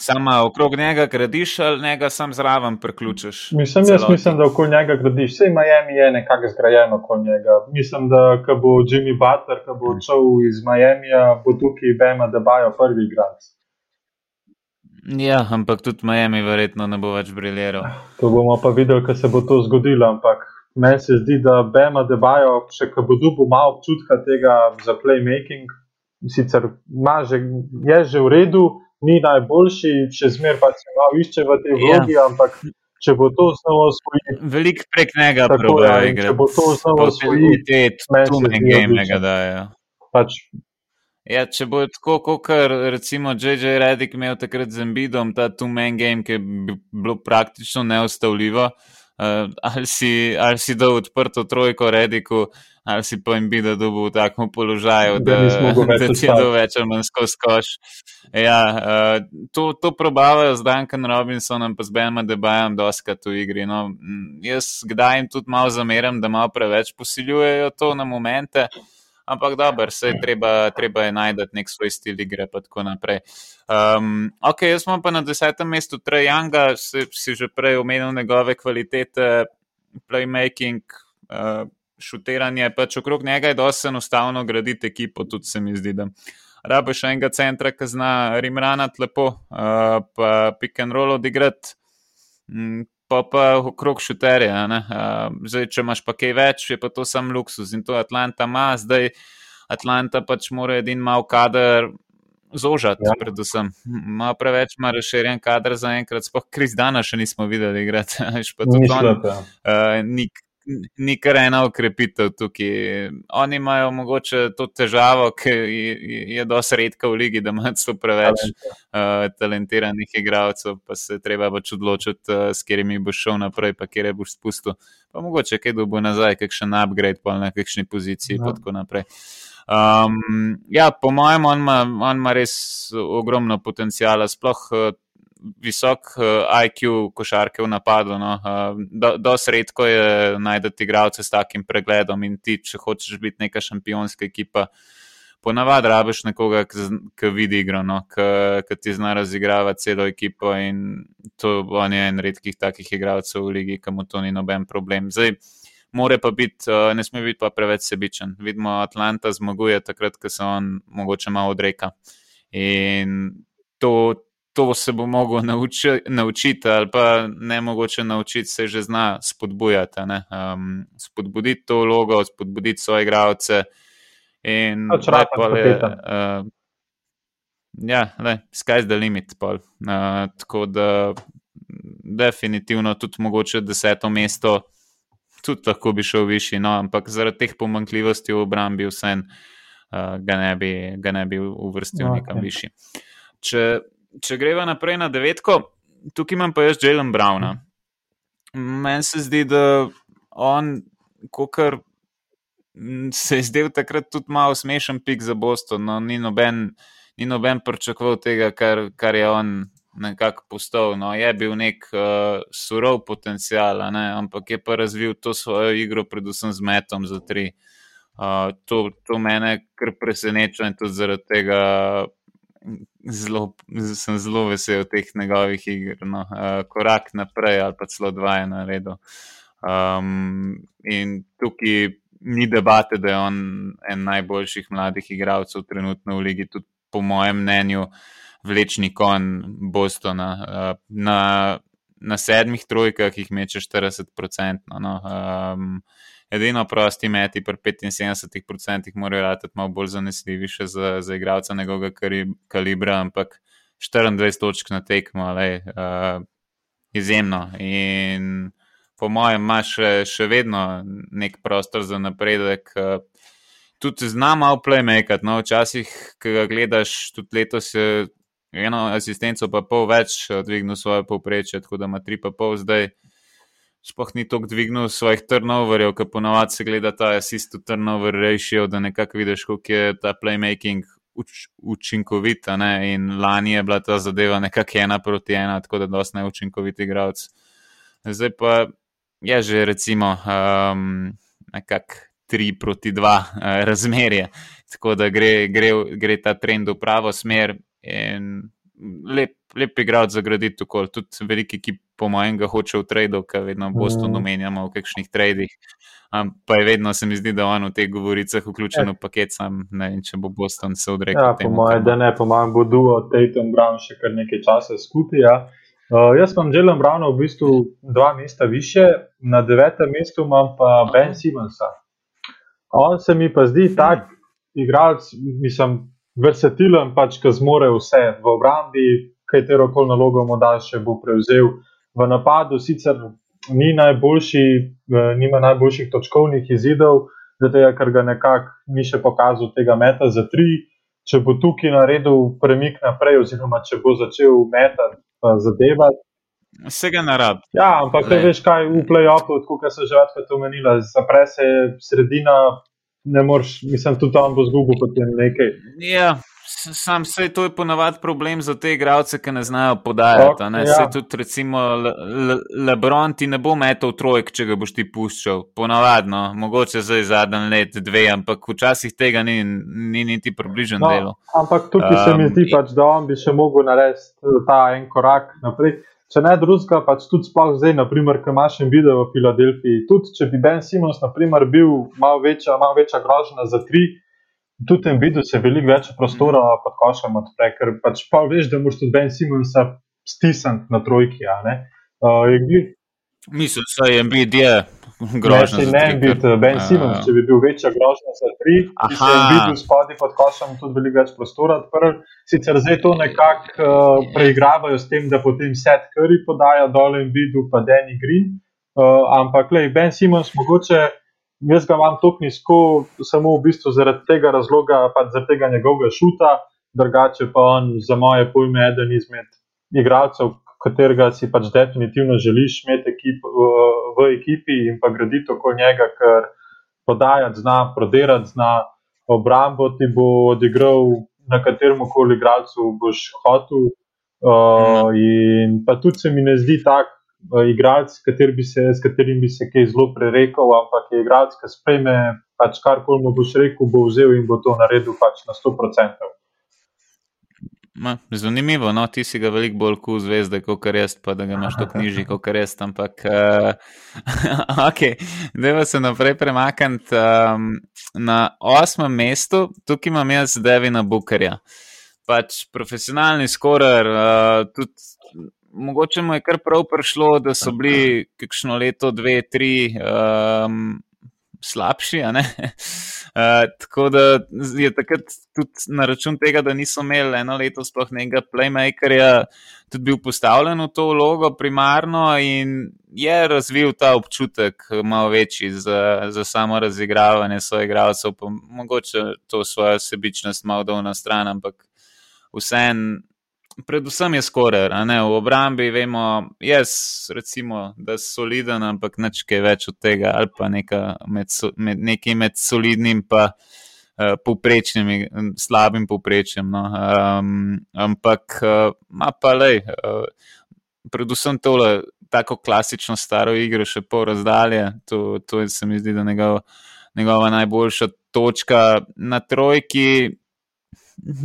Sama okrog njega gradiš ali njega sam zraven priključiš? Mislim, jaz Celoti. mislim, da okoli njega gradiš. Vse Miami je nekako zgrajen okoli njega. Mislim, da ko bo Jimmy Butler, ko bo odšel iz Miamija, bo tukaj Bema Debajo prvi igralec. Ja, ampak tudi Miami verjetno ne bo več briljeral. To bomo pa videli, ko se bo to zgodilo. Ampak meni se zdi, da Bema Debajo, še ko bo dobil malo občutka tega za playmaking, sicer ima že, je že v redu, ni najboljši, še zmeraj pa se malo išče v tej vlogi, ja. ampak če bo to znova osvojil, Veliko prek njega ja, in igrati. če bo to znova Po te- zdi game odlično. ga dajo. pač Ja, če bo tako, kot recimo JJ Redick imel takrat z Embidom, ta two-man game, ki je bi- bilo praktično neustavljivo, uh, ali, si, ali si dal odprto trojko Redicku, ali si pa Embida dobil v takem položaju, Da da, da ti je dal več ali manj skozi koš. Ja, uh, to, to probavajo z Duncan Robinsonom, pa z Benom Debajem, doskrat v igri. No, mm, jaz kdaj jim tudi malo zameram, da malo preveč posiljujejo to na momente. Ampak dobro, se je treba, treba je najti nek svoj stil igre, pa tako naprej. Um, ok, jaz sem pa na desetem mestu Trajanga, si, si že prej omenil njegove kvalitete, playmaking, uh, šutiranje, pač okrog njega je dosti enostavno graditi ekipo, tudi se mi zdi, da rabiš enega centra, ki zna rimranati lepo, uh, pa pick and roll odigrati. Pa pa okrog šuterja. Uh, zdaj, če imaš pa kaj več, je pa to sam luksus in to Atlanta ima. Zdaj Atlanta pač mora edin mal kader zožati, ja. Predvsem. Malo preveč ima razširjen kader za enkrat, sploh Kris Dana še nismo videli igrati. veš, pa tudi ni on, slab. Ja. Uh, ni, ni kar ena ukrepitev tukaj. Oni imajo mogoče to težavo, ki je, dosti redka v ligi, da imajo celo preveč uh, talentiranih igralcev, pa se treba pač odločiti, uh, s katerimi boš šel naprej, pa kje boš spustil. Pa mogoče kaj dobo nazaj, kakšen upgrade, pa na kakšni poziciji, pa Ja. tako naprej. Um, ja, po mojem, on ima, on ima res ogromno potencijala, sploh uh, visok uh, IQ košarke v napadu. No. Uh, do, dost redko je najdete igralce s takim pregledom in ti, če hočeš biti neka šampionska ekipa, ponavadi rabiš nekoga, ki vidi igro, no, ki ti zna razigravati celo ekipo in to on je en redkih takih igralcev v ligi, ki mu to ni noben problem. Zdaj, More pa biti, uh, ne sme biti pa preveč sebičen. Vidimo, Atlanta zmaguje takrat, ko se on mogoče malo odreka. In to, to se bo mogel nauči, naučiti, ali pa ne mogoče naučiti, se že zna spodbujati. Um, spodbuditi to vlogo, spodbuditi svoje igralce In pol je, uh, ja, le, sky's the limit. Pol. Uh, tako da definitivno tudi mogoče deseto mesto, tudi lahko bi šel višji, no, ampak zaradi teh pomankljivosti v obrambi vsem uh, ga, ne bi, ga ne bi uvrstil okay. nekam višji. Če, če greva naprej na devetko, tukaj imam pa jaz Jalen Browna. Meni se zdi, da on, kar se je zdel takrat tudi malo smešen pik za Boston, no, ni noben, ni noben pričakoval tega, kar, kar je on nekako postal. No, je bil nek uh, surov potencial, ne, ampak je pa razvil to svojo igro, predvsem z metom za tri. Uh, to, to mene kar preseneča in tudi zaradi tega zelo, sem zelo vesel teh njegovih iger. No. Uh, korak naprej ali pa celo dva je naredil. Um, in tukaj ni debate, da je on en najboljših mladih igralcev trenutno v ligi, tudi po mojem mnenju, vlečni kon Bostona. Uh, na, na sedmih trojkah jih meče 40%. No. Um, edino prosti meti pri 75% morajo biti malo bolj zanesljivi še za, za igralca njegovega kalibra, ampak 24 točk na tekmo, lej, uh, izjemno. In po mojem, ima še, še vedno nek prostor za napredek. Uh, tudi zna malo playmaker, no, včasih, ki ga gledaš, tudi letos je eno asistenco, pa pol več eh, dvignil svoje povprečje, tako da ima tri pa pol zdaj. Sploh ni tako dvignil svojih turnoverjev, ker ponovadi se gleda ta assist to turnover ratio, da nekako vidiš, koliko je ta playmaking uč, učinkovit. a Ne? In lani je bila ta zadeva nekako ena proti ena, tako da dosti neučinkovit igralec. Zdaj pa je že recimo um, nekako tri proti dva uh, razmerje, tako da gre, gre, gre ta trend v pravo smer in lep, lep igralec za graditi. Tudi veliki, ki po mojem ga hoče v tradu, ker vedno Boston omenjamo v kakšnih tradih. Um, pa je vedno se mi zdi, da je on v teh govoricah vključen v paket, sam ne vem, če bo Boston se odrekel. Ja, po mojem, da ne, po mojem, bo duo Tatum Brown še kar nekaj časa skupaj. Ja. Uh, jaz imam Jelen Browna v bistvu dva mesta više, na devetem mestu imam pa Ben Simonsa. On se mi pa zdi tak igralec, mislim, versatilen, pač, ki zmore vse v obrambi, katero koli nalogo mu daš, bo prevzel. V napadu sicer ni najboljši, nima najboljših točkovnih izidov, zato ker ga nekako ni še pokazal tega meta za tri. Če bo tukaj naredil premik naprej, oziroma če bo začel metati, pa zadevati. Vsega narab. Ja, ampak. Lej. veš kaj, v play-offu, kot so že večkrat omenila, zapre se sredina, ne moreš, mislim, tudi tam bo zgubil potem nekaj. Ja, sam se to je ponavadi problem za te igralce, ki ne znajo podajati. Ne? Ja. ja. Tudi, recimo, Le- Le- Lebron ti ne bo metal trojk, če ga boš ti puščal. Ponavadno, mogoče zdaj zadnji let, dve, ampak včasih tega ni, ni niti približen No, delu. ampak tukaj um, se mi Um, zdi, pač, da on bi še mogel narediti ta en korak naprej. Če ne drugega, pač tudi sploh zdaj, naprimer, ki imaš en video v Filadelfiji. Tudi če bi Ben Simons, naprimer, bil malo večja, malo večja grožnja za tri, tudi tem videu se veliko več prostora pod košem odpre, ker pač pa veš, da moraš tudi Ben Simonsa stisniti na trojki. Uh, je Mislim, da je MBD je grožnja. Ne, ne biti ker, Ben Simons, če bi bil večja grožnja za tri, bi se videl spodaj pod košem tudi veliko več prostora odprl. Sicer zdaj to nekako uh, preigravajo s tem, da potem Seth Curry podaja dol in vidu pa Danny Green. Uh, ampak, lej, Ben Simons, mogoče jaz ga imam tako nizko, samo v bistvu zaradi tega razloga, pač zaradi tega njegovega šuta, drugače pa on za moje pojme eden izmed igralcev, katerega si pač definitivno želiš imeti ekip, v, v ekipi in pa graditi okoli njega, ker podajati zna, prodirati zna, obrambo ti bo odigral na katerem koli igralcu boš hotel. Uh, in pa tudi se mi ne zdi tak uh, igralec, kateri bi se, s katerim bi se kaj zelo prerekal, ampak je igralec, ki sprejme pač karkoli mu boš rekel, bo vzel in bo to naredil pač na 100%. Ma, zanimivo, no, ti si ga veliko bolj kul zvezde, kot jaz, pa da ga imaš tako nižji, kot jaz. Ampak, uh, ok, da se naprej premakniti. Um, na osmem mestu, tukaj imam jaz Devina Bukarja. Pač profesionalni skorer, uh, tudi mogoče mu je kar prav prišlo, da so bili kakšno leto, dve, tri. Um, Slabši? Uh, tako da je takrat tudi na račun tega, da niso imeli eno leto sploh nekega playmakerja, tudi bil postavljen v to vlogo primarno in je razvil ta občutek malo večji za, za samo razigravanje svojih igralcev, pa mogoče to svojo sebičnost malo dol na stran, ampak vseeno predvsem je skorer, v obrambi vemo, jaz recimo, da je soliden, ampak nič kaj več od tega, ali pa med, med, nekaj med solidnim in uh, eh, povprečnim, slabim povprečjem. No. Um, ampak ima uh, pa le, uh, predvsem tole. Tako klasično staro igro, še pol razdalje, to, to je, se mi zdi, da je njegov, njegova najboljša točka na trojki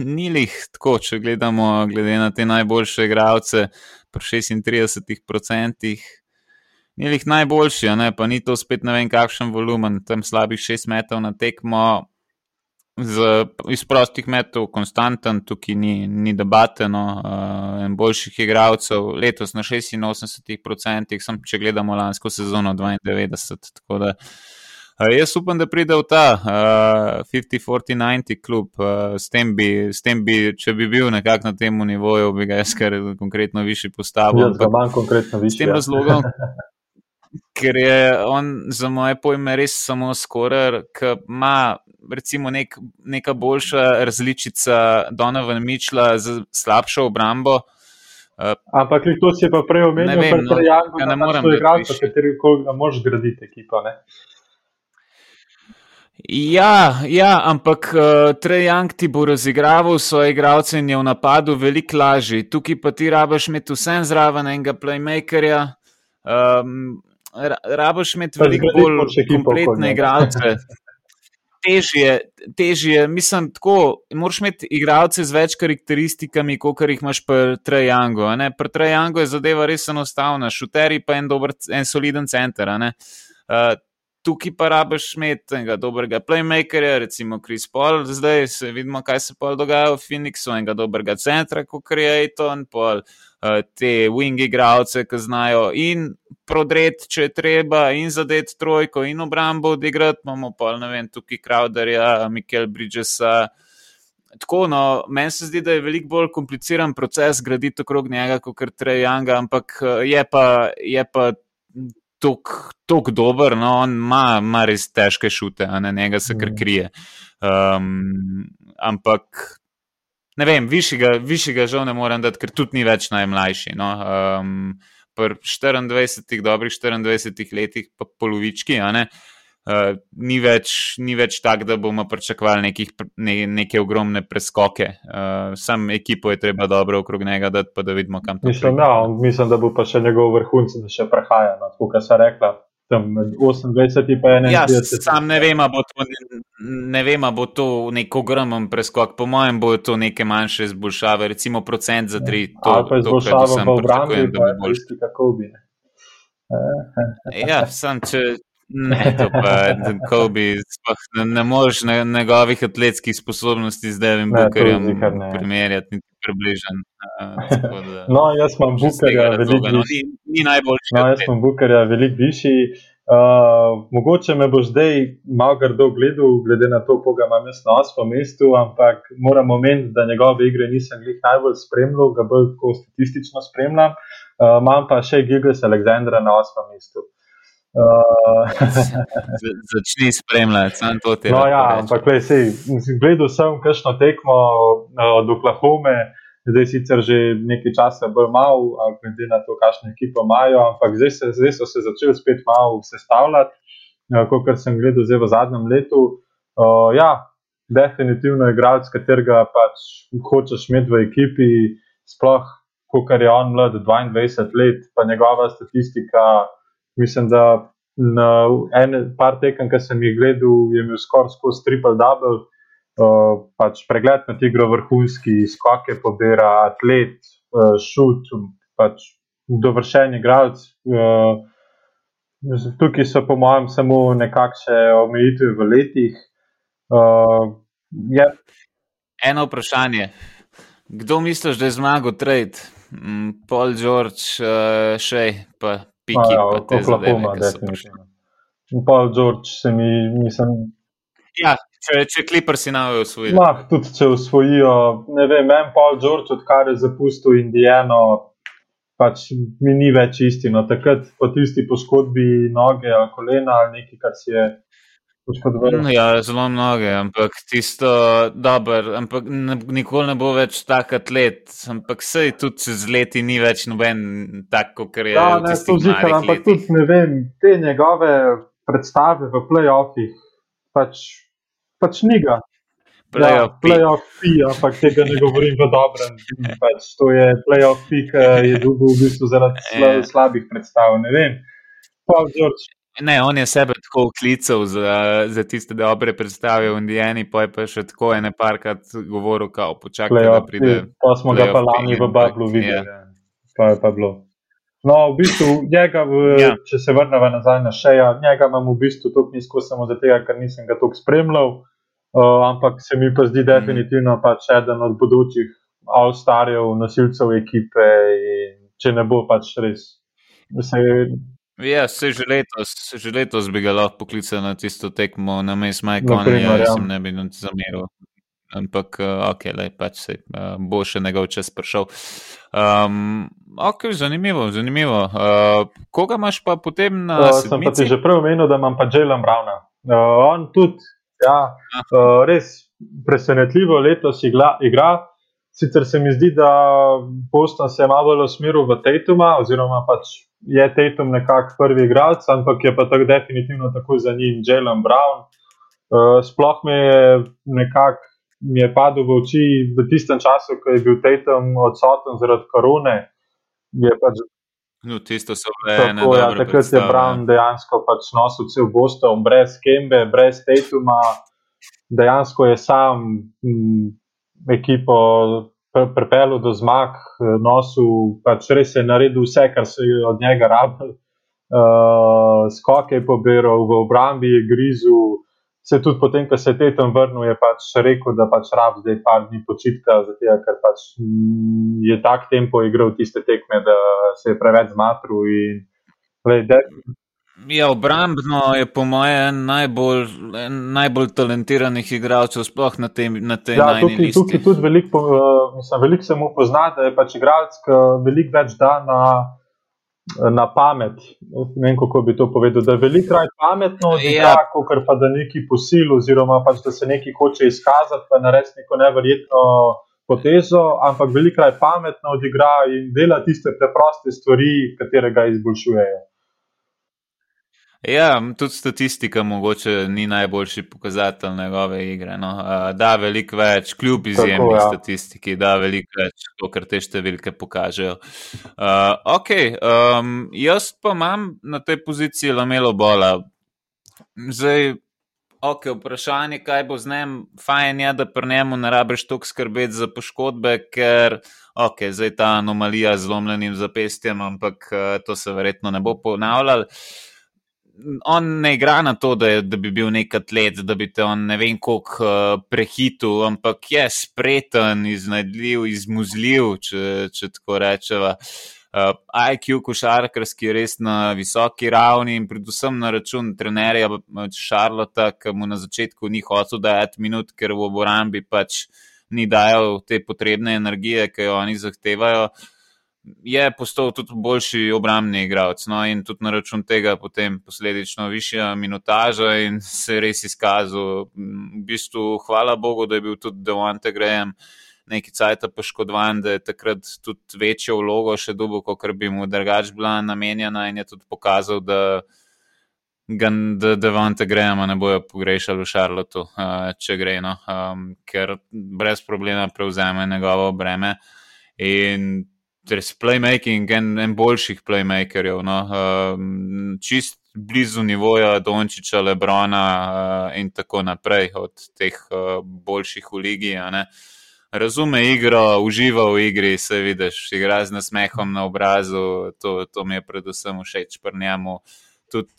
ni jih tako, če gledamo glede na te najboljše igralce, pri 36%. Ni jih najboljši, ne? pa ni to spet ne vem kakšen volumen, tam slabih 6 metrov na tekmo, z, iz prostih metrov, konstanten, tukaj ni, ni debate. No? Uh, boljših igralcev letos na 86%, sem če gledamo lansko sezono 92. Tako da Uh, jaz upam, da pride v ta uh, 50-40-90 klub. Uh, s, tem bi, s tem bi, če bi bil nekako na tem nivoju, bi ga jaz kar konkretno višji postavil. Ja, manj konkretno višji. S tem ja. razlogom, ker je on za moje pojme res samo skoraj, ki ima recimo nek, neka boljša različica Donovan Mičla z slabšo obrambo. Uh, Ampak to si pa prej omenil, da je to Janko, ja, ne morem reči, kateri koli ga moš graditi ekipa. Ne? Ja, ja, ampak uh, eh, Trejang ti bo razigraval svoje igralce in je v napadu veliko lažji. Tukaj pa ti rabaš imeti vsem zraven enega playmakerja, um, rabaš imeti veliko bolj kompletne igralce. Težje, težje, mislim, tako. Moraš imeti igralce z več karakteristikami, kot jih imaš pri Trejangu. Pri Trejangu je zadeva res enostavna, šuteri pa en, dober, en soliden center. Uh, tukaj pa rabiš imeti enega dobrega playmakerja, recimo Chris Paul, zdaj se vidimo, kaj se pa dogaja v Phoenixu, enega dobrega centra, kot je Aiton, pol uh, te wing igravce, ki znajo in prodret, če je treba, in zadet trojko, in obrambo odigrati, imamo pa ne vem, tukaj Crowderja, Mikel Bridgesa. Tako, no, meni se zdi, da je veliko bolj kompliciran proces graditi okrog njega, kot Trejanga, ampak eh, je pa, je pa tako dober, no, on ima, ima res težke šute, a ne njega se kar mm. krije. Um, ampak ne vem, višjega žal ne morem dati, ker tudi ni več najmlajši. No. Um, Pri 24, dobrih 24 letih, pa polovički, uh, ni več, več tako, da bomo pričakovali nekih, ne, neke ogromne preskoke. Uh, sam ekipo je treba dobro okrog njega dati, pa da vidimo, kam to. Mislim, ja, mislim, da bo pa še njegov vrhunec, da še prehaja, no, kot se rekla tam med 28 in 31. Ja, sam ne vem, bo to, ne vem, bo to nek ogromen preskok. Po mojem, bo to neke manjše izboljšave, recimo procent za tri. To, Ali pa izboljšave v obrambi, da bo boljši, kako bi. ja, sam če. Ne, to pa Kobe, ne, ne moreš njegovih atletskih sposobnosti z Devim Bookerjem primerjati, niti približen. Uh, no, jaz sem Bookerja veliko no, višji. Ni, ni najboljši. No, jaz sem Bookerja veliko višji. Uh, mogoče me bo zdaj malo grdo gledal, glede na to, koga imam jaz na osmem mestu, ampak moram omeniti, da njegove igre nisem jih najbolj spremljal, ga bolj statistično spremljam. Uh, imam pa še Gigles Aleksandra na osmem mestu. Uh, Začni spremljati, samo to ti je. No, ja, ampak le, sej, gledal sem kakšno tekmo uh, od Oklahome, zdaj sicer že nekaj časa bolj malo, glede na to, kakšno ekipo imajo, ampak zdaj, se, zdaj so se začeli spet malo sestavljati, uh, kot sem gledal zdaj v zadnjem letu. Uh, ja, definitivno je igralec, katerega pač hočeš imeti v ekipi, sploh, ko je on mlad 22 let, pa njegova statistika mislim, da na ene par tekem, ki sem jih gledal, je imel skoraj skozi triple double. Uh, pač pregled na igro vrhunski, skoke pobira, atlet, uh, šut, pač dovršen igralec. Uh, tukaj so, po mojem, samo nekakšne omejitve v letih. Uh, je... Eno vprašanje. Kdo misliš, da je zmagal trade? Mm, Paul George, uh, še pa piki, ja, pa te zadeve, definitivno. Paul George se mi, nisem. Ja, če, če Clipper si nove usvojijo. Lah, tudi če usvojijo, ne vem, en Paul George, odkar je zapustil Indijano, pač mi ni več istino. Takrat po tisti poškodbi noge, kolena ali nekaj, kar si je. No, ja, zelo mnoge, ampak tisto dobro, ampak ne, nikoli ne bo več tak atlet. Ampak sej tudi čez leti ni več noben tak, kot je. Ja, ne, to zikam, ampak tudi ne vem, te njegove predstave v playoffih, pač, pač ni ga. Playoff, ja, playoff pi, ampak tega ne govorim v dobrem. Pač, to je playoff pi, ki je dobil v bistvu zaradi sla, slabih predstav. Ne vem. Paul George. Ne, on je sebe tako klical za, za tiste dobre predstave v Indijani, pa je pa še tako ene parkrat govoril, kao počakaj, da pride. Pa smo ga pa lani v Bablu videli. Ja. Pa je pa bilo. No, v bistvu, njega, v, ja. če se vrnemo nazaj na šeja, njega imam v bistvu toliko nizko samo zato, ker nisem ga toliko spremljal. Uh, ampak se mi pa zdi mhm. definitivno pač eden od bodočih avstarjev, nosilcev ekipe, če ne bo pač res. Se, Ja, se že letos, že letos bi ga lahko poklical na tisto tekmo, na mestu Majkona, ja, jaz sem ne bi nam zameril. Ampak, uh, ok, le, pač se uh, bo še njegov čas prišel. Um, ok, zanimivo, zanimivo. Uh, koga imaš pa potem na? Uh, sem pa ti že prej omenil, da imam pa Jalen Browna. Uh, on tudi, ja, uh, res presenetljivo letos igra. igra. Sicer se mi zdi, da Boston se je malo usmeril v Tatuma, oziroma pač je Tatum nekako prvi igralec, ampak je pa tako definitivno tako za njim Jalen Brown. Uh, sploh me je nekako mi je padel v oči v tistem času, ko je bil Tatum odsoten zaradi korone. Pač, no, tisto so bile tako, ja, takrat je Brown dejansko pač nosil cel Boston, brez Kembe, brez Tatuma. Dejansko je sam m, ekipo pripeljal do zmag, nosil, pač res je naredil vse, kar se je od njega rabil. Uh, skoke je pobiral, v obrambi je grizel. Se tudi potem, ko se je tetom vrnil, je pač rekel, da pač rab zdaj par dni počitka, zato ker pač je tak tempo igral tiste tekme, da se je preveč zmatril. In, de, Ja, obrambno je po mojem najbolj, najbolj talentiranih igralcev, sploh na tem na tej ja, tukaj, tukaj tudi veliko, uh, mislim, veliko se mu pozna, da je pač igralec, ki veliko več da na, na pamet. Ne vem, kako bi to povedal. Da je veliko raje pametno, ja. kot pa da neki posil, oziroma pač, da se neki hoče izkazati, pa narediti neko neverjetno potezo, ampak veliko raje pametno odigra in dela tiste preproste stvari, katere ga izboljšujejo. Ja, tudi statistika mogoče ni najboljši pokazatelj njegove igre. No. Da, veliko več, kljub izjemni ja. statistiki, da, veliko več, kot te številke pokažejo. Uh, ok, um, jaz pa imam na tej poziciji lamelo bola. Zdaj, ok, vprašanje, kaj bo z njim, fajn je, da pri njemu ne rabiš toliko skrbeti za poškodbe, ker. Ok, zdaj ta anomalija z lomljenim zapestjem, ampak uh, to se verjetno ne bo ponavljalo on ne igra na to, da, je, da bi bil nek atlet, da bi te on ne vem koliko uh, prehitil, ampak je spreten, iznajdljiv, izmuzljiv, če, če tako rečeva. Uh, IQ košarkarski je res na visoki ravni in predvsem na račun trenerja Šarlota, ki mu na začetku ni hotel dajati minut, ker v obrambi pač ni dajal te potrebne energije, ki jo oni zahtevajo. Uh, je postal tudi boljši obrambni igralec. No, in tudi na račun tega potem posledično višja minutaža in se res izkazal. V bistvu, hvala Bogu, da je bil tudi Devonte Graham neki cajt poškodovan, da je takrat tudi večjo vlogo še dobil, kot bi mu drugač bila namenjena in je tudi pokazal, da. Da Devonte Grahama ne bojo pogrešali v Šarlotu, uh, če gre, no, um, ker brez problema prevzame njegovo breme. In res playmaking, en, en boljših playmakerjev, no, uh, čist blizu nivoja Dončiča, Lebrona uh, in tako naprej, od teh uh, boljših v ligi. Razume igro, uživa v igri, se vidiš, igra z nasmehom na obrazu, to, to mi je predvsem všeč pri njemu. Tudi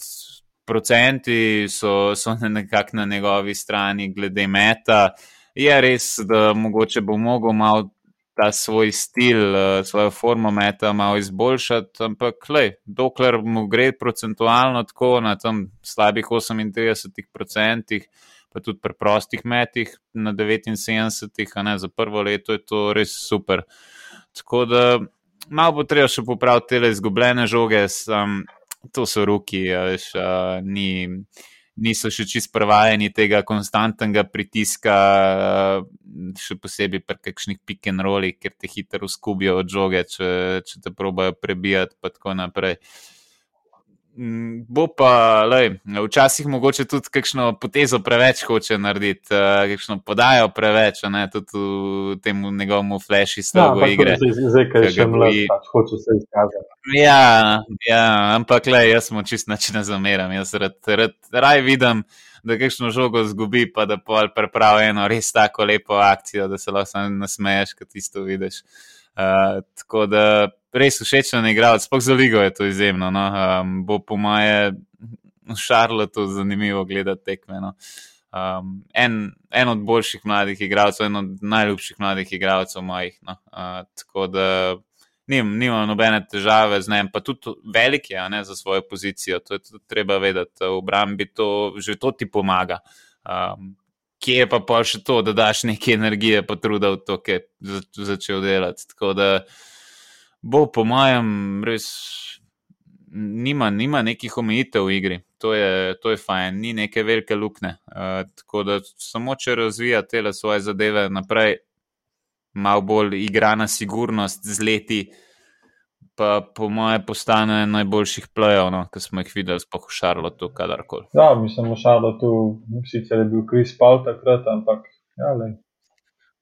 procenti so, so nekako na njegovi strani, glede meta. Je res, da mogoče bo mogel malo ta svoj stil, uh, svojo formo meta malo izboljšati, ampak lej, dokler mu gre procentualno tako na tem slabih 38%, pa tudi pri prostih metih na 79, a ne za prvo leto je to res super. Tako da malo bo treba še popraviti te izgubljene žoge, sam, to so roki, veš, uh, ni, niso še čist prvajeni tega konstantnega pritiska, uh, še posebej pri kakšnih pick and rollih, ker te hitro skubijo od žoge, če, če te probajo prebijati, pa tako naprej. Bo pa, lej, včasih mogoče tudi kakšno potezo preveč hoče narediti, uh, kakšno podajo preveč, ne tudi v tem njegovem flashu slogu ja, igre. Zdaj, kaj še mlad, pač hoče se izkazati. Ja, ja, ampak le, jaz smo čist način zameram. Jaz rad, rad, raj vidim, da kakšno žogo zgubi, pa da pol prepravi eno res tako lepo akcijo, da se lahko nasmeješ, kad isto vidiš. Uh, tako da res všečen igralec, sploh za ligo je to izjemno. No? Um, bo po moje v Šarlotu zanimivo gledati tekme. No? Um, en, en od boljših mladih igralcev, en od najljubših mladih igralcev mojih. No? Uh, tako da nimam nima nobene težave z njim, pa tudi velik je ne, za svojo pozicijo. To je tudi treba vedeti. V obrambi to že to ti pomaga. Um, Kje je pa pa še to, da daš nekaj energije, pa truda v to, ki je začel delati. Tako da bo, po mojem, res nima, nima nekih omejitev v igri. To je, to je fajn, ni neke velike luknje. Uh, tako da samo če razvija te svoje zadeve naprej, malo bolj igra na sigurnost z leti. Pa po mojem, postane najboljših plejev, no, ki smo jih videli, spoh v Šarlotu, kadarkoli. Ja, mislim, v Šarlotu sicer je bil Kris Paul takrat, ampak ja,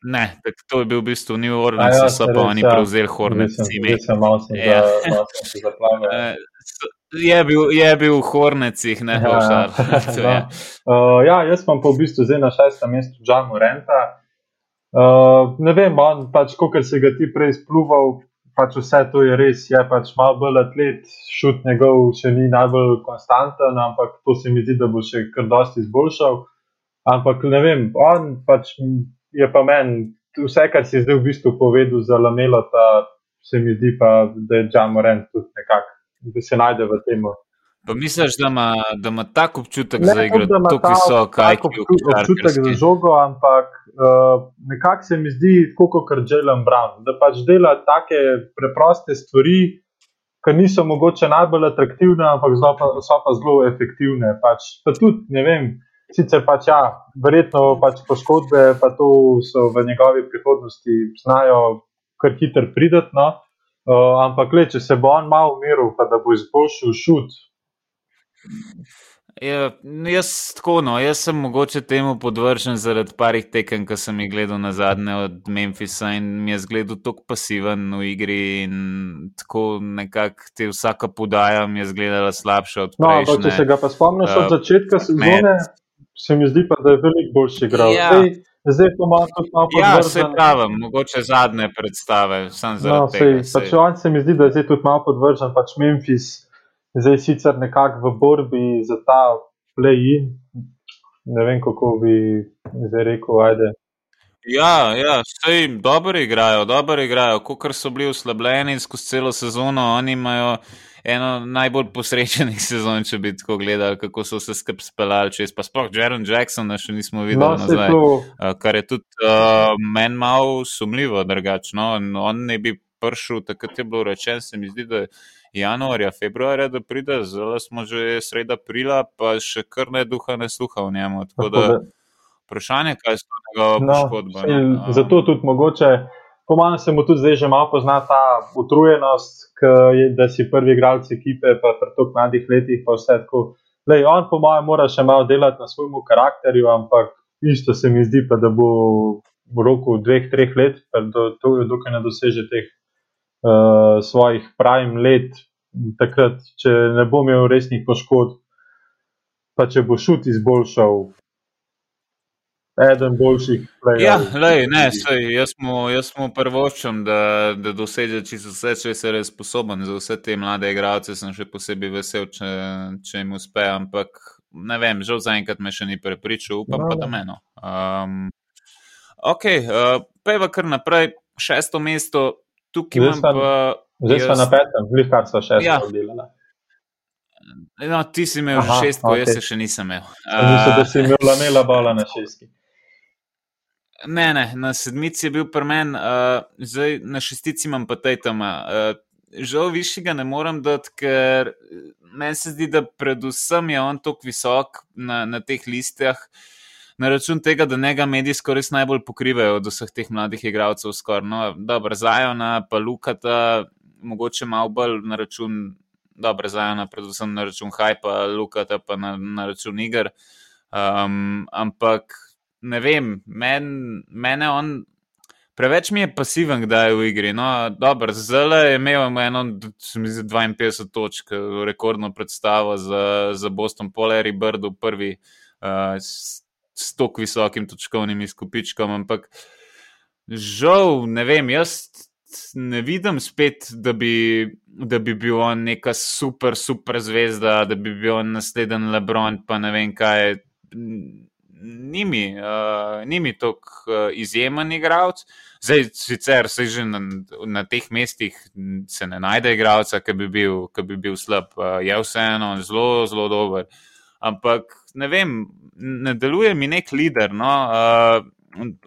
Ne, to je bil v bistvu New Orleans, ja, so pa oni ja. prevzeli Hornets. Ja. Eh, je bil, je bil v Hornecih, ne ja, Hošar. ja. Uh, ja, jaz sem pa v bistvu zdaj na šestem mestu Džamu Renta. Uh, ne vem, on pač, kot se ga ti prej spluval, pač vse to je res, je pač malo bolj atlet, šut njegov še ni najbolj konstanten, ampak to se mi zdi, da bo še kar dosti izboljšal. Ampak ne vem, on pač je pa meni vse, kar si zdaj v bistvu povedal za lamelo, ta se mi zdi pa, da je Džamoren tudi nekako, da se najde v tem. Pa misliš, da ima, da ima tak občutek ne, za igro, tako visok, kaj ti občutek za žogo, ampak uh, nekako se mi zdi, kot kar Jalen Brown, da pač dela take preproste stvari, ki niso mogoče najbolj atraktivne, ampak so pa zelo efektivne. Pač, pa tudi, ne vem, Sicer pač ja, verjetno pač poškodbe, pa to so v njegovi prihodnosti, znajo kar hitro prideti. No? Uh, ampak, le, če se bo on malo umiril, pa da bo izboljšal šut. Ja, jaz, tako, no, jaz sem mogoče temu podvržen zaradi parih tekem, ki sem jih gledal na zadnje od Memphisa in mi je zgledal tako pasiven v igri. Tako nekako ti vsaka podaja mi je zgledala slabša od tega. No, če se ga pa spomniš uh, od začetka sezone, se mi zdi pa, da je veliko boljši igral. Ja. Zdaj, zdaj pa malo tudi malo podvržen. Ja, se pravi, mogoče zadnje predstave, sem zelo no, tega. Pač on se mi zdi, da je zdaj tudi malo podvržen, pač Memphis, zdaj sicer nekako v borbi za ta play-in. Ne vem, kako bi zdaj rekel, ajde. Ja, ja, vse jim dobro igrajo, dobro igrajo, kot so bili uslabljeni skozi celo sezono, oni imajo eno najbolj posrečenih sezon, če bi tako gledali, kako so se skupaj speljali čez. Pa sploh Jaron Jackson, še nismo videli no, nazaj. Uh, kar je tudi uh, meni malo sumljivo, drugačno. On ne bi prišel, takrat je bilo rečeno, se mi zdi, da je januarja, februarja, da pride, zdaj smo že sreda aprila, pa še kar ne duha, ne sluha v njemu. Tako da vprašanje, kaj so njegove no, poškodbe. No. Zato tudi mogoče. Po manj se mu tudi zdaj že malo pozna ta utrujenost, je, da si prvi igralec ekipe, pa pri tako mladih letih, pa vse tako. Lej, on, po mojem, mora še malo delati na svojem karakterju, ampak isto se mi zdi, pa, da bo v roku dveh, treh let, dokaj ne doseže teh uh, svojih pravim let, takrat, če ne bo imel resnih poškodb, pa če bo šut izboljšal, eden boljših. Ja, lej, ne, sej, jaz mu prvočam, da, da doseže čisto vse, če se je sposoben. Za vse te mlade igralce sem še posebej vesel, če, če jim uspe, ampak ne vem, žal zaenkrat me še ni prepričal, upam no, pa da meno. Um, ok, uh, peva kar naprej, šesto mesto, tukaj imam pa. Zdaj smo na petem, vi kar so šesto ja. oddelali. No, ti si imel Aha, šest, okay. jaz se še nisem imel. Mislim, da si imel lamela bola na šestki. Ne, ne, na sedmici je bil premen, uh, zdaj na šestici imam pa tej tam. Uh, žal višjega ne morem dati, ker meni se zdi, da predvsem je on tako visok na, na teh listah, na račun tega, da njega medijsko res najbolj pokrivajo od vseh teh mladih igralcev. No, dobro, Zajona, pa Lukata, mogoče malo bolj na račun dobro zajena, predvsem na račun Hypa, Lukata pa na, na račun iger. Um, ampak ne vem, men, mene on. Preveč mi je pasiven, da je v igri. No, zelo je imel eno, mislim, 52 točk, rekordno predstavo za, za Boston, Polarity Bird, prvi uh, s, tako visokim točkovnim izkupičkom. Ampak žal, ne vem, jaz ne vidim spet, da bi, da bi bil on neka super, super zvezda, da bi bil on naslednji Lebron, pa ne vem kaj. Nimi, uh, nimi tako uh, izjemen igralec. Zdaj, sicer se že na, na teh mestih ne najde igralca, ki bi, bi bil slab, uh, je vseeno zelo, zelo dober. Ampak ne vem, ne deluje mi nek lider. No? Uh,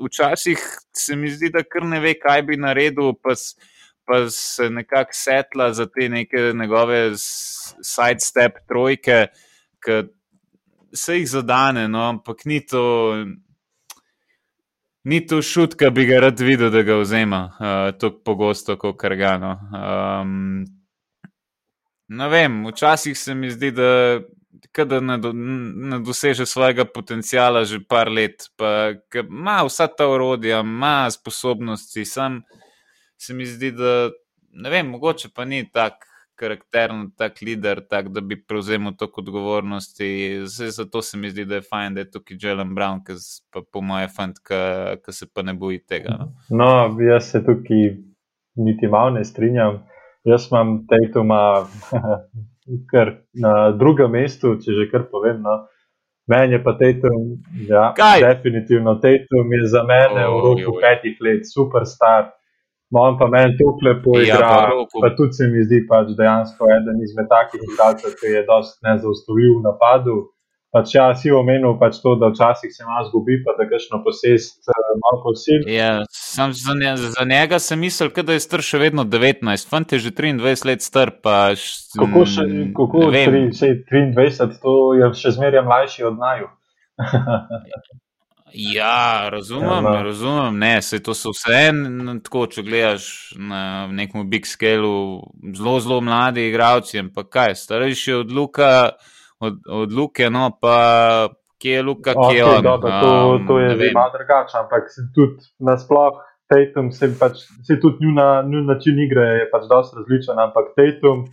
včasih se mi zdi, da kar ne ve, kaj bi naredil, pa, pa se nekako setla za te neke njegove sidestep trojke, ki se jih zadane, no, ampak ni to. Ni to šut, ki bi ga rad videl, da ga vzema uh, tako pogosto, kot kargano. Um, ne vem, včasih se mi zdi, da da ne, do, ne doseže svojega potencijala že par let, pa ima vsa ta orodja, ima sposobnosti, sam se mi zdi, da ne vem, mogoče pa ni tak karakteren, tak lider, tak, da bi prevzel toliko odgovornosti. Zdaj, zato se mi zdi, da je fajn, da je tukaj Jelen Brown, ki pa po moje fant, ki se pa ne boji tega. No, no jaz se tukaj niti malo ne strinjam. Jaz imam Tatuma kar na drugem mestu, če že kar povem. No. Meni je pa Tatum, ja, definitivno Tatum je za mene oh, v roku oj, oj. petih let superstar. On pa meni to lepo ja, igra, pa, pa tudi se mi zdi pač dejansko eden izmed takih igralcev, ki je dosti nezaustavljiv v napadu pač ja, si omenil pač to, da včasih se malo zgubi, pa da kakšno posest uh, malo posil. Ja, za, nje, za njega sem mislil, da je star še vedno 19, fant je že 23 let star. Š, kako še, kako 3, 23, to je še zmeraj mlajši od naju. Ja, razumem, ja, razumem. Ne, se to so vse en, tako, če gledaš na nekem big scaleu, zelo, zelo mladi igravci, ampak kaj, starejši od Luka od, od Luke, no pa kje je Luka, kje okay, je on. Dobro, to, um, to je malo drugače, ampak se tudi nasploh. Tatum se pač, se tudi njuna, njun način igre je pač dosti različen, ampak Tatum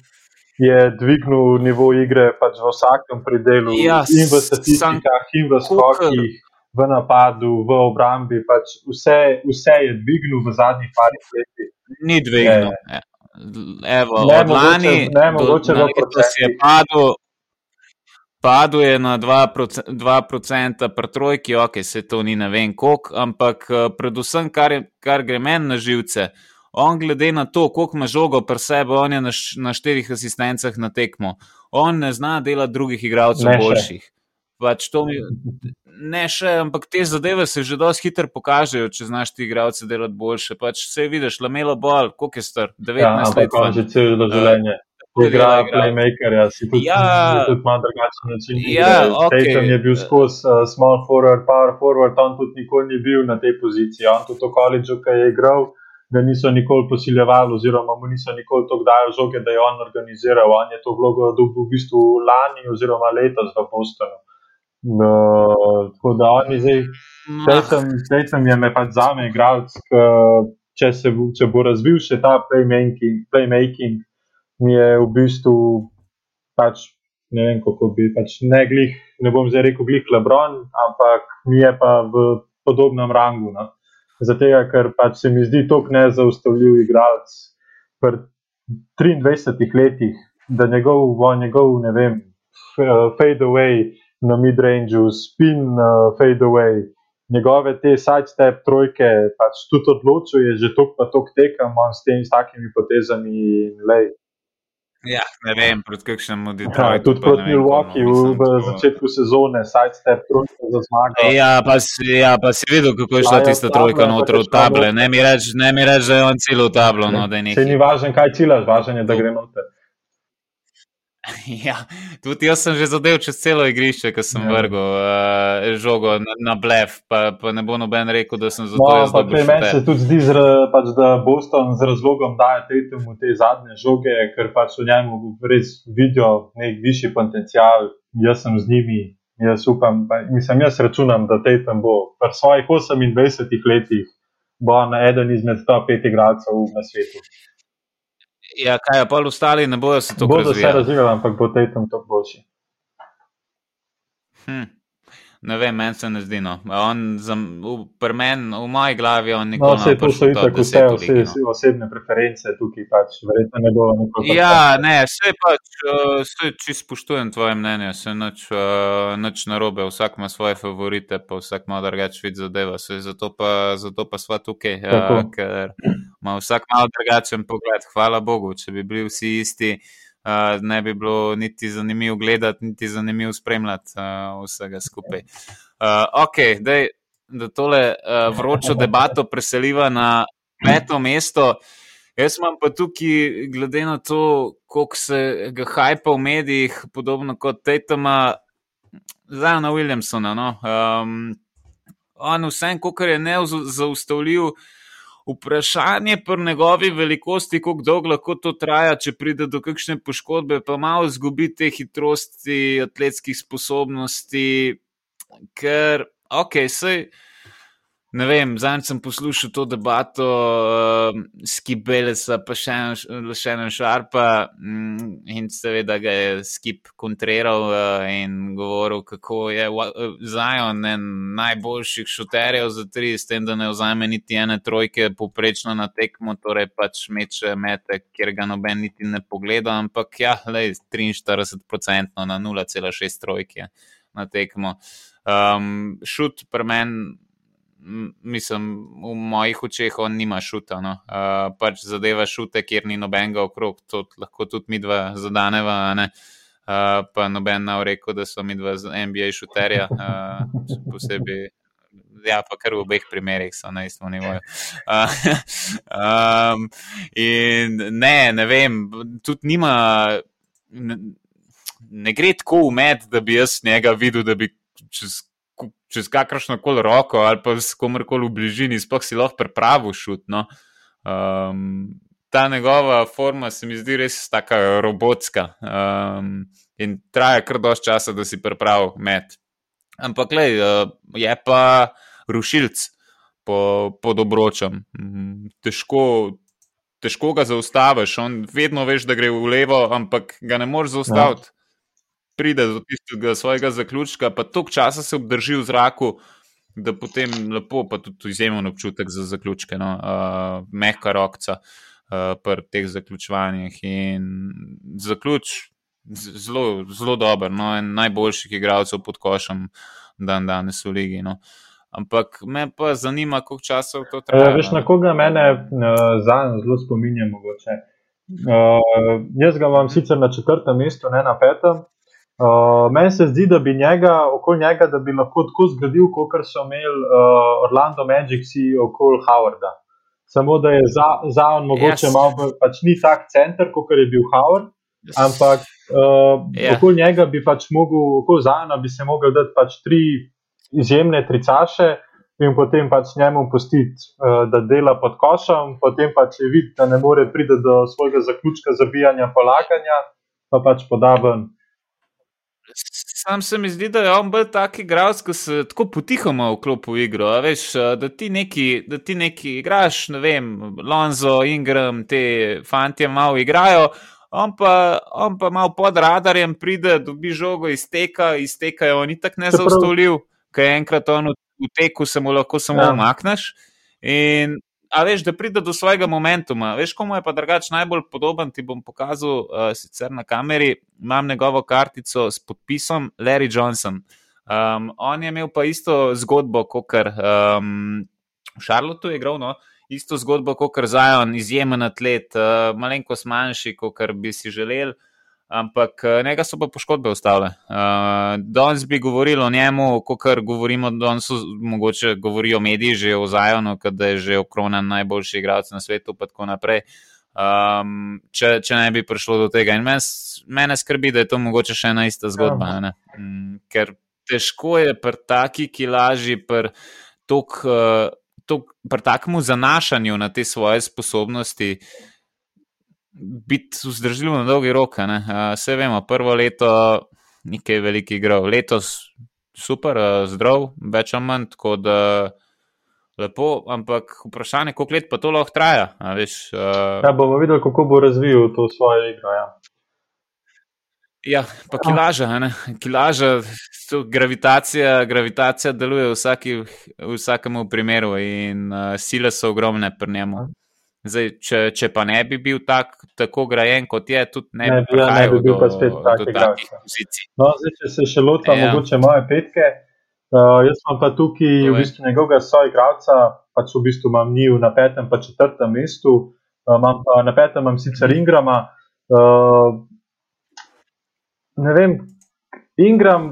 je dvignil nivo igre pač v vsakem predelu, ja, in v statistikah, in v skokih, v napadu, v obrambi. Pač vse, vse je dvignil v zadnjih parih letih. Ni dvignil. Ja. Evo, ne, od lani, ne, mogoče do, na, da si je padel, Padel je na 2%, 2 pri trojki, ok, se to ni ne vem koliko, ampak eh, predvsem, kar, je, kar gre meni na živce, on glede na to, koliko ima žogo pri sebi, on je na, na štirih asistencah na tekmo. On ne zna delati drugih igralcev boljših. Pač mi, ne še, ampak te zadeve se že dosti hitro pokažejo, če znaš ti igralce delati boljše. Pač vse vidiš, lamelo bolj, koliko je star, 19 ja, let. Ja, že celo življenje. Uh, igra playmakerja, si tudi, ja, tudi malo drugačen način. Ja, okay. Tatum je bil skozi uh, small forward, power forward, on tudi nikoli ni bil na tej poziciji. On tudi v koledžu, ki je igral, ga niso nikoli posiljevali, oziroma mu niso nikoli to dajali žoge, da je on organiziral. On je to vlogo dobil v bistvu lani oziroma letos v Bostonu. No, tako da oni zdaj, zdaj sem je me pač zame igral, če, če bo razvil še ta playmaking. playmaking mi je v bistvu pač ne vem, kako bi pač ne glih, ne bom zdaj rekel glih Lebron, ampak mi je pa v podobnem rangu. No. Zato, ker pač se mi zdi tako nezaustavljiv igralec v 23 letih, da njegov, njegov ne vem, fade away na mid-range, spin uh, fade away. Njegove te sidestep trojke, pač tudi odločuje, že tok pa tok tekam, s temi takimi potezami in lej Ja, ne vem, proti kakšnemu Detroitu. Ja, tudi proti Milwaukee v, v začetku sezone, sidestep, trojka za zmago. Ja pa, si, ja, pa si videl, kako je šla tista trojka noter v table. Ne mi reči, reč, da je on celo tablo. No, Se ni važno, kaj ciljaš, važno je, da gre noter. Ja, tudi jaz sem že zadev čez celo igrišče, ko sem ja. vrgel uh, žogo na, na blef, pa, pa ne bo noben rekel, da sem zato no, zelo Meni se tudi zdi, zra, pač, da Boston z razlogom daje temu te zadnje žoge, ker pač v njemu res vidijo nek višji potencial. Jaz sem z njimi, jaz upam, pa, mislim, jaz računam, da te tam bo v svojih 28 letih bo na eden izmed top 5 igralcev na svetu. Ja, kaj pa ostali, ne bojo se to razvijali. Bodo se razvijali, ampak bo tej tam to boljši. Hm. Ne vem, meni se ne zdi. No. On, za, v, men, v moji glavi on nikoli no, ne bo šel tako vse, vse, vse osebne preference tukaj pač, verjetno ne bo. Ja, ne, vse pač, vse čisto spoštujem tvoje mnenje, se nič, uh, nič narobe, vsak ima svoje favorite, pa vsak ima drugače vid zadeva, se, zato, pa, zato pa sva tukaj, uh, ker ima vsak malo drugačen pogled, hvala Bogu, če bi bili vsi isti uh, ne bi bilo niti zanimivo gledati, niti zanimivo spremljati uh, vsega skupaj. Uh, ok, dej, da tole uh, vročo debato preseliva na peto mesto. Jaz imam pa tukaj, glede na to, koliko se ga hajpa v medijih, podobno kot Tatama, zdaj na Williamsona. No? Um, on vsem, kar je neuzaustavljiv. Vprašanje pri njegovi velikosti, kako dolgo lahko to traja, če pride do kakšne poškodbe, pa malo zgubi te hitrosti, atletskih sposobnosti, ker, ok, sej. Ne vem, zadnjič sem poslušal to debato uh, Skibelesa, pa še eno šarpa um, in seveda ga je Skip kontriral uh, in govoril, kako je uh, Zion en najboljših šuterjev za tri, s tem, da ne vzame niti ene trojke poprečno na tekmo, torej pač meče mete, kjer ga noben niti ne pogleda, ampak ja, lej, 43% na 0,6 trojke na tekmo. Um, šut pri meni mislim, v mojih očeh on nima šuta. No. Uh, pač zadeva šute, kjer ni nobenega okrog, to lahko tudi mi dva zadaneva. Uh, pa noben nam rekel, da so mi dva NBA šuterja, uh, posebej. Ja, pa kar v obeh primerih so na istem nivoju. Uh, um, ne, ne vem, tudi nima, ne, ne gre tako umet, da bi jaz njega videl, da bi čez čez kakršno koli roko ali pa s komorkoli v bližini, sploh si lahko pripravil šut. No. Um, ta njegova forma se mi zdi res tako robotska um, in traja kar dož časa, da si pripravil met. Ampak, le, uh, je pa rušilc po, pod obročem. Mhm, težko, težko ga zaustaviš, on vedno veš, da gre v levo, ampak ga ne moreš zaustaviti. Ja pride do tistega svojega zaključka, pa toliko časa se obdrži v zraku, da potem lepo, pa tudi izjemen občutek za zaključke, no, uh, mehka rokca uh, pri teh zaključovanjih. In zaključ zelo, zelo dober, no, en najboljših igralcev pod košem dan danes v ligi. No. Ampak me pa zanima, koliko časa to traja. Ja, veš, na koga mene uh, zadnjič zelo spominja mogoče. Uh, jaz ga imam sicer na četrtem mestu, ne na petem, Uh, meni se zdi, da bi njega, okoli njega, da bi lahko tako zgradil, kot so imeli uh, Orlando Magic okoli Howarda. Samo da je za, za on mogoče yes. malo, pač ni tak center, kot je bil Howard, ampak uh, yeah. Ja. okoli njega bi pač mogel, okoli Zana bi se mogel dati pač tri izjemne tricaše in potem pač njemu pustiti, uh, da dela pod košem, potem pač je videti, da ne more priti do svojega zaključka zabijanja, polaganja, pa pač podaben. Sam se mi zdi, da je on bolj tak igralec, ki se tako potihoma vklopi v igro. Veš, da, ti neki, da ti neki igraš, ne vem, Lonzo, Ingram, te fanti malo igrajo, on pa, on pa malo pod radarjem pride, dobi žogo iz teka, iz teka je on itak nezaustavljiv, ker enkrat on v teku se mu lahko samo ja. omakneš. In a veš, da pride do svojega momentuma. Veš, komu je pa drugač najbolj podoben, ti bom pokazal uh, sicer na kameri. Imam njegovo kartico s podpisom Larry Johnson. Um, on je imel pa isto zgodbo, kot kar um, v Charlotteu je igral. No? isto zgodbo kot Zajon, izjemen atlet, uh, malenkost manjši, kot bi si želeli. Ampak njega so pa poškodbe ostale. Uh, danes bi govorili o njemu, kot govorimo, danes mogoče govorijo mediji že o Zajonu, da je že okronan najboljši igralec na svetu, pa tako naprej. Um, če, če ne bi prišlo do tega. In mene skrbi, da je to mogoče še ena ista zgodba. Ja. Um, ker težko je pri taki, ki laži, pri uh, takemu zanašanju na te svoje sposobnosti. Biti vzdržljiv na dolgi rok. Vse vemo, prvo leto nekaj velikih igrav, letos super, zdrav, več ali manj, tako da lepo, ampak vprašanje, koliko let pa to lahko traja. Veš, uh, ja, bomo videli, kako bo razvijal to svoje igro. Ja. Ja, pa kilaža, kilaža, gravitacija, gravitacija deluje v, vsaki, v vsakem primeru in uh, sile so ogromne pri njemu. Zdaj, če, če pa ne bi bil tak, tako grajen, kot je, tudi ne, ne bi, ja, ne bi bil do, pa spet tak takih pozicij. No, zdaj, če se še lotam, ja. mogoče moje petke. Uh, jaz sem pa tukaj v bistvu njegovega soigralca, pač v bistvu imam njih na petem, pa četrtem mestu, uh, pa, na petem imam sicer Ingrama. Uh, ne vem, Ingram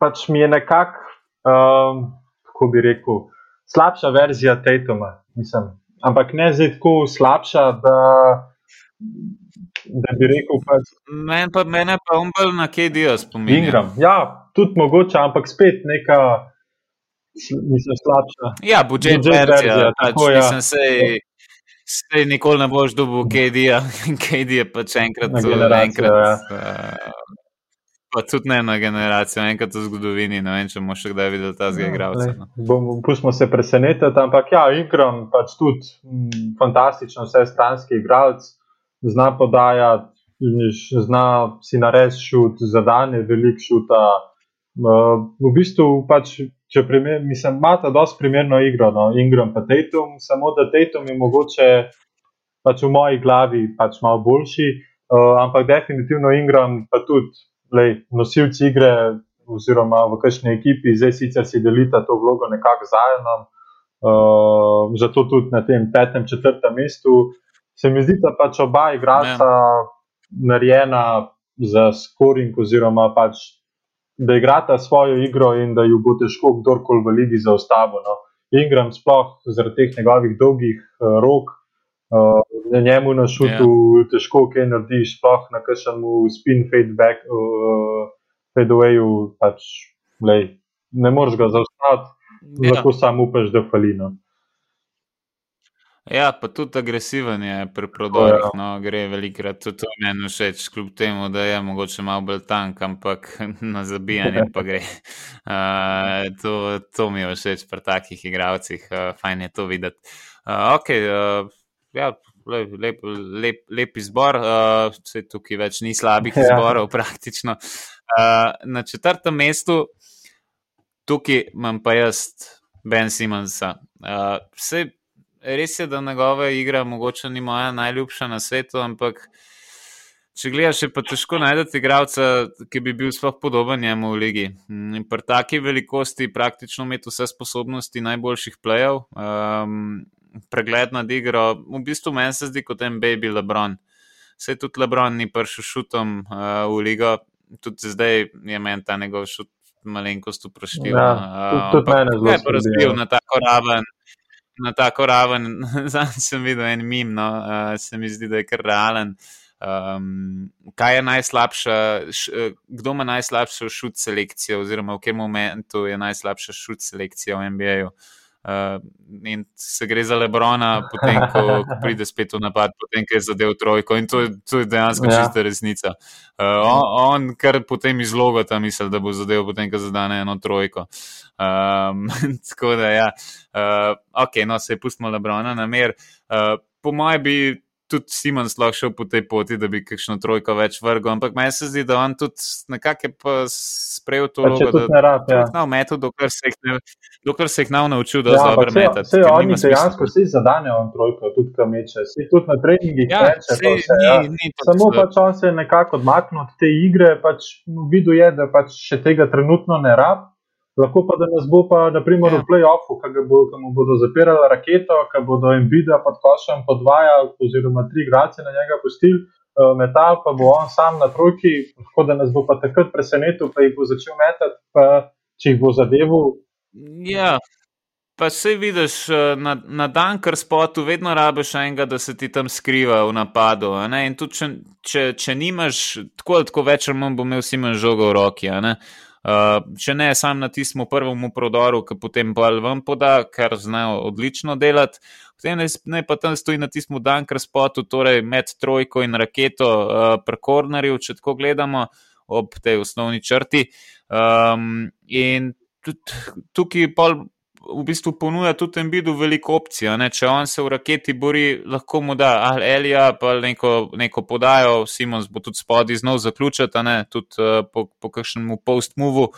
pač mi je nekako, um, kako bi rekel, slabša verzija Tatuma. Mislim. Ampak ne zdaj tako slabša, da, da bi rekel. Pač, Men pa, mene pa umbal na KD-ju spominja. Ingram, ja, tudi mogoče, ampak spet neka. Mislim, slabša. Ja, budžet, budžet verzija. verzija pač, tako, ja. Mislim, sej, sej nikoli ne boš dobil KD-ja. KD je pač enkrat, enkrat. Ja. Uh, Pa tudi ne na generacijo, enkrat v zgodovini, ne vem, če bomo še kdaj videli ta zgolj igralca. No. Pustimo se presenetiti, ampak ja, Ingram pač tudi m, mm, fantastično, vse stranski igralec, zna podajati, zna si narediti šut, zadane velik šuta. Uh, v bistvu pač, če primer, mislim, imata dosti primerno igro, no, Ingram pa Tatum, samo da Tatum je mogoče pač v moji glavi pač malo boljši, uh, ampak definitivno Ingram pa tudi lej, nosilci igre, oziroma v kakšni ekipi, zdaj sicer si delita to vlogo nekako zajedno, uh, zato tudi na tem petem, četrtem mestu. Se mi zdi, da pač oba igralca ja. narejena za scoring, oziroma pač, da igrata svojo igro in da ju bo težko kdorkoli v ligi zaustavil. No. Ingram, sploh zaradi teh njegovih dolgih uh, rok, Uh, na njemu na šutu yeah. Ja. težko kaj narediš, sploh na kakšnem spin feedback, uh, fadeawayu, pač, lej, ne moreš ga zaustaviti, yeah. Ja. lahko samo upaš, da falina. No. Ja, pa tudi agresiven je pri prodorih. Ja. No, gre velikrat tudi to meni všeč, kljub temu, da je mogoče malo bolj tank, ampak na zabijanje pa gre. Uh, to, to mi je všeč pri takih igravcih, uh, fajn je to videti. Uh, okay, uh, ja, lep, lep, lep, lep izbor, uh, vse tukaj več ni slabih ja. izborov, praktično. Uh, na četrtem mestu, tukaj imam pa jaz Ben Simonsa. Uh, vse, res je, da njegova igra mogoče ni moja najljubša na svetu, ampak. Če gledaš, je pa težko najti igralca, ki bi bil sploh podoben njemu v ligi. In pri taki velikosti praktično imeti vse sposobnosti najboljših plejev. Um, pregled nad igro. V bistvu meni se zdi kot en baby Lebron. Se tudi Lebron ni prišel šutom uh, v ligo, tudi zdaj je meni ta njegov šut malenkost vprašljiv. Ja, uh, tudi meni je zelo razbil ja. na tako raven. Na tako raven, zdaj sem videl en mim, no, uh, se mi zdi, da je kar realen. Um, kaj je najslabša, š, kdo ima najslabšo šut selekcijo, oziroma v katerem momentu je najslabša šut selekcija v NBA-ju? Uh, Uh, in se gre za Lebrona, potem, ko, ko pride spet v napad, potem, ko je zadev trojko. In to, to je dejansko ja. čista resnica. Uh, on, on kar potem izloga ta misel, da bo zadev, potem, ko zadane eno trojko. Um, tako da, ja, uh, ok, no, se je pustimo Lebrona na mer. Uh, po mojem bi tudi Simon lahko šel po tej poti, da bi kakšno trojko več vrgel. Ampak meni se zdi, da on tudi nekako sprejel to vlogo, da je rad, ja. znal metod, dokler se jih ne naučil, da ja, je dobro metod. Vse oni dejansko vsi zadanejo on trojko, tudi kam meče, vsi tudi na treningih. Ja, meče, vse, vse, ni, ja. ni Samo pač on se je nekako odmaknil od te igre, pač videl je, da pač še tega trenutno ne rab. Lahko pa, da nas bo pa, naprimer, ja. v playoffu, ki bo, mu bodo zapirali raketo, ki bodo Nvidia pod košem podvajali, oziroma tri grace na njega pustili, uh, metal pa bo on sam na trojki, tako da nas bo pa takrat presenetil, pa jih bo začel metati, pa če jih bo zadeval. Ja. Pa se vidiš eh, na, na dan, ker spotu vedno rabiš enega, da se ti tam skriva v napadu. In tudi, če, če, če nimaš, tako ali tako več ali manj bo imel si manj žogo v roki. Uh, če ne, sam na tistem prvem prodoru, ki potem bolj vam poda, ker znajo odlično delati. Potem ne, ne pa tam stoji na tistem dankar spotu, torej med trojko in raketo, uh, prekornerju, če tako gledamo ob tej osnovni črti. Um, in tudi tukaj pol v bistvu ponuja tudi tem bidu veliko opcij. Če on se v raketi bori, lahko mu da ali Elija, pa neko, neko podajo, Simons bo tudi spodaj znov zaključiti, tudi uh, po, po kakšnemu post-movu.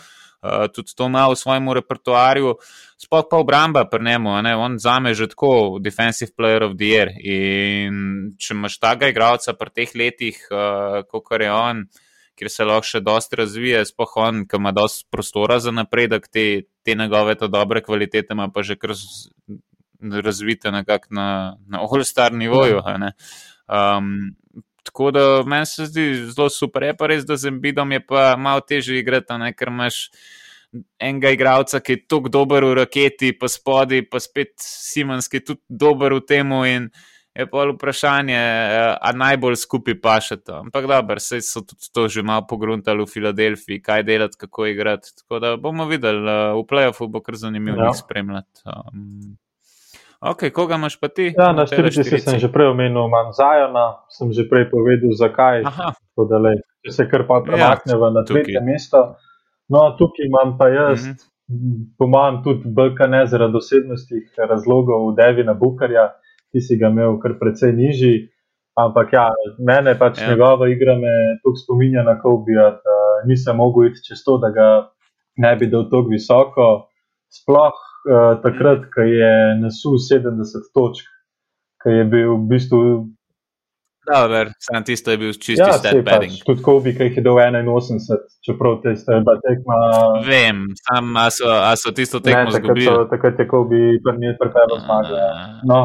Uh, tudi to ima v svojem repertoarju, sploh pa obramba pri njemu, on zame že tako Defensive Player of the Year. In če imaš takega igralca pri teh letih, uh, kot je on, uh, kjer se lahko še dosti razvije, sploh on, ki ima dosti prostora za napredek, te, te njegove to dobre kvalitete ima pa že kar razvite nekako na, na all-star nivoju. Um, tako da meni se zdi zelo super, je pa res, da z Embidom je pa malo težje igrati, ne, ker imaš. Enega igralca, ki je tako dober v raketi, pa spodaj, pa spet Simons, ki je tudi dober v tem, in je pa vprašanje, eh, ali najbolj skupaj paše to. Ampak dobro, se so tudi to že malo pogruntali v Filadelfiji, kaj delati, kako igrati. Tako da bomo videli, eh, v playoffu bo kar zanimivo ja. spremljati. Um, ok, koga imaš pa ti? Ja, na štirici sem že prej omenil, imam Zajona, sem že prej povedal, zakaj. Le, če se kar pa premakneva ja, na tretje mesto. No, tukaj imam pa jaz. Mm -hmm. Po mojem, tudi BKN zaradi osebnostnih razlogov, Devina Bukarja, ti si ga imel kar precej nižji. Ampak ja, mene pač ja. njegova igra me tako spominja na Kobija, da nisem mogel iti čez to, da ga ne bi dal tako visoko. Sploh uh, takrat, ko je nasul 70 točk, ko je bil v bistvu Dobar, sam tisto je bil čisti ja, stat padding. Pač, tudi Kobe, ki jih je do 81, čeprav te ste bila tekma. Vem, sam, a so, a so tisto tekmo zgubili. So, takrat je Kobe prvi prepel zmage. No,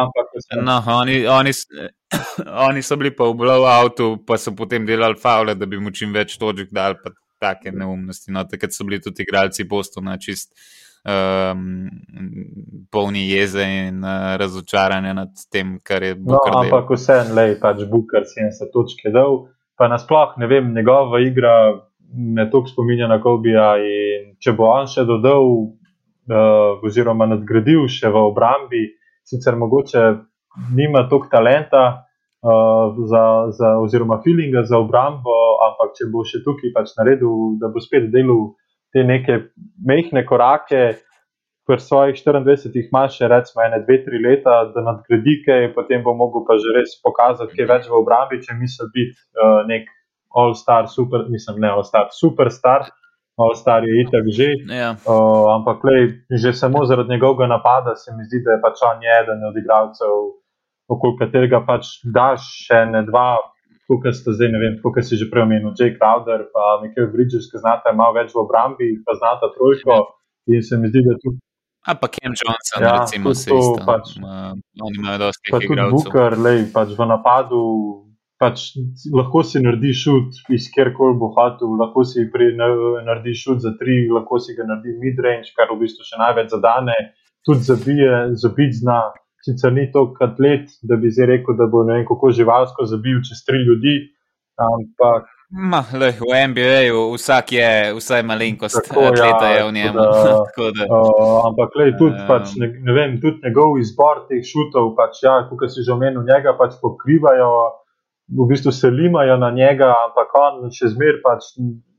ampak. No, oni, oni, oni so bili pa v blowoutu, pa so potem delali faule, da bi mu čim več točk dal, pa take neumnosti. No, takrat so bili tudi igralci Bostona čist um, polni jeze in uh, razočaranja nad tem, kar je bilo. No, ampak vseeno, le pač Bukar 70 točk je dal, pa nasploh ne vem, njegova igra me toliko spominja na Kobija. Če bo on še dodal, uh, oziroma nadgradil še v obrambi, sicer mogoče nima toliko talenta. Uh, za, za, oziroma, feelinga za obrambo, ampak če bo še tukaj pač naredil, da bo spet delal te neke mehke korake, pri svojih 24 ima še recimo ene, dve, tri leta, da nadgradi kaj, potem bo mogel pa že res pokazati, kaj več v obrambi, če misli biti uh, nek all-star, super, mislim, ne all-star, superstar. All-star je itak že. Ja. Uh, ampak, lej, že samo zaradi njegovega napada se mi zdi, da je pač on eden od igralcev, okoli katerega pač daš še ne dva, kot ste zdaj, ne vem, kot si že prej omenil, Jay Crowder, pa nekaj Bridges, ki znata malo več v obrambi, pa znata trojko. In se mi zdi, da tudi. A pa Kem Johnson, ja, recimo, se isto. Pač, oni imajo dosti pa tudi Booker, lej, pač v napadu. Pač lahko si narediš šut iz kjerkoli bo hotel, lahko si narediš šut za tri, lahko si ga narediš mid-range, kar v bistvu še največ zadane, tudi zabije, zabiti zna sicer ni toliko atlet, da bi zdaj rekel, da bo ne vem kako živalsko zabil čez tri ljudi. Ampak. Ma, le, v NBA-ju vsak je, vsaj malenkost, tako, atleta ja, je v njemu. Da, da, uh, ampak, le, tudi, um, pač, ne, ne vem, tudi njegov izbor teh šutov, pač, ja, kot si že omenil, njega pač pokrivajo, v bistvu se limajo na njega, ampak on še zmeraj pač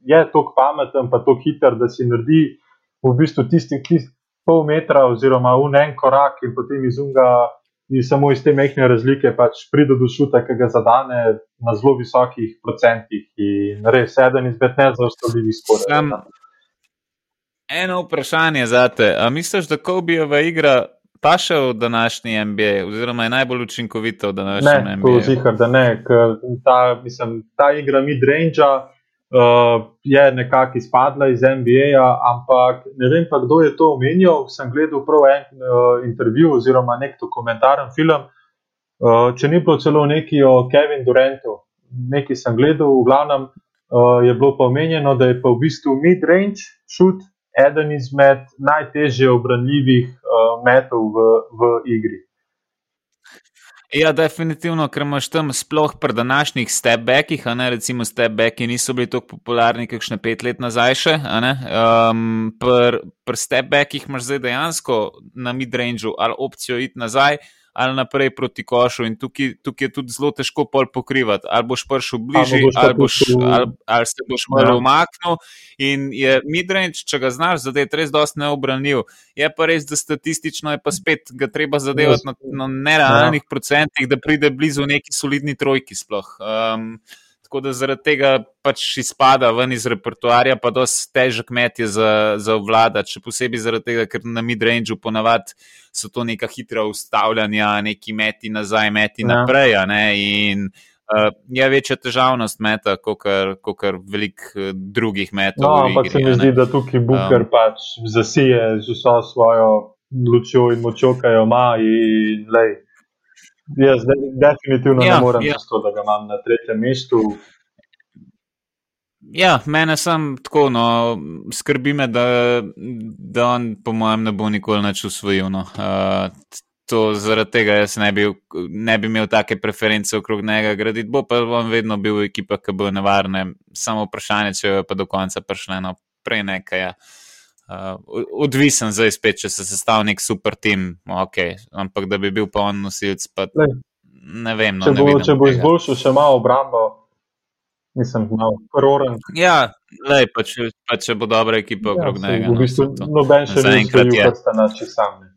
je tako pameten, pa tako hiter, da si naredi v bistvu tisti, ki pol metra, oziroma v en korak, in potem izunga, in samo iz te mehke razlike pač pride do šuta, ki ga zadane na zelo visokih procentih. In res, eden izmed nezaustavljivih sporov. Eno vprašanje za te. A misliš, da Kobijeva igra pa še v današnji NBA, oziroma je najbolj učinkovita v današnjem ne, NBA? Ne, zihar, da ne, ker ta, mislim, ta igra mid-range. Uh, je nekako izpadla iz NBA, ampak ne vem pa, kdo je to omenjal. Sem gledal prav en uh, intervju oziroma nek dokumentaren film. Uh, če ni bilo celo neki o Kevinu Durantu, nekaj sem gledal, v glavnem uh, je bilo pa omenjeno, da je pa v bistvu mid-range shoot eden izmed najtežje obranljivih uh, metov v, v igri. Ja, definitivno, ker imaš tam sploh pri današnjih step-backih, recimo step-backi niso bili tako popularni, kakšne pet let nazaj še. Um, pri pr step-backih imaš zdaj dejansko na mid-rangeu ali opcijo iti nazaj, ali naprej proti košu. In tukaj, tukaj je tudi zelo težko pol pokrivati. Ali boš prišel bližje, ali, ali, boš, ali, ali se boš malo ja. umaknil. In je midrange, če ga znaš zadeti, res dosti neobranljiv. Je pa res, da statistično je pa spet ga treba zadevati na, na nerealnih ja. procentih, da pride blizu neki solidni trojki sploh. Um, Tako da zaradi tega pač izpada ven iz repertoarja, pa dosti težek met je za, za vladati, še posebej zaradi tega, ker na mid-rangeu ponavadi so to neka hitra ustavljanja, neki meti nazaj, meti ja. naprej. In uh, je večja težavnost meta, kot kar velik uh, drugih metov. No, ampak igri, se mi zdi, da tukaj Booker um, pač zasije z vso svojo lučjo in močjo, kaj jo ima. In, lej, Jaz definitivno ja, ne morem ja. to, da ga imam na tretjem mestu. Ja, mene sem tako, no, skrbi me, da, da on, po mojem, ne bo nikoli več usvojil. No. Uh, to zaradi tega jaz ne bi, ne bi imel take preference okrog njega graditi. Bo pa on vedno bil ekipa, ki bo nevarne. Samo vprašanje, če je pa do konca prišlo, no, prej nekaj. Ja. Uh, odvisen zdaj spet, če se sestavlja nek super tim, okay. ampak da bi bil pa on nosilc, pa ne, ne vem. No, če bo, če bo izboljšal še malo obrambo, nisem malo prororen. Ja, lej, pa, če, pa če bo dobra ekipa ja, okrog njega. V no, bistvu no, noben še ne enkrat je, da sta nači sami.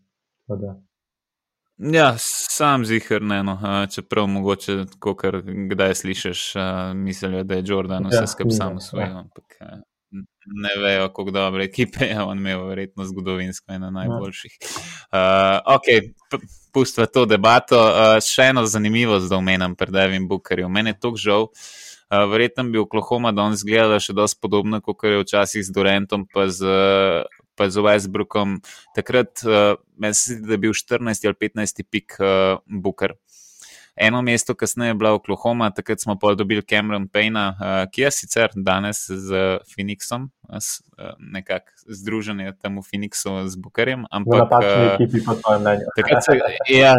Ja, sam zihar ne, no. čeprav mogoče, ko kdaj slišiš, mislijo, da je Jordan vse ja, skupaj sam svoj. Ja. Ampak, ne vejo, kako dobre ekipe je on imel, verjetno zgodovinsko ena najboljših. Uh, ok, pustva to debato. Uh, še eno zanimivost, da omenjam pred Devim Bookerjem. Mene je to žal. Uh, verjetno bi Oklahoma danes gledala še dosti podobno, kot je včasih z Durantom, pa z, pa z Westbrookom. Takrat uh, meni se zdi, da je bil 14 ali 15 pik uh, Booker eno mesto, kasneje je bila Oklahoma, takrat smo pa dobili Cameron Payne, uh, ki je sicer danes z Phoenixom, s, uh, nekako združen je tam v Phoenixu z Bukarjem. Ampak takrat se, ja,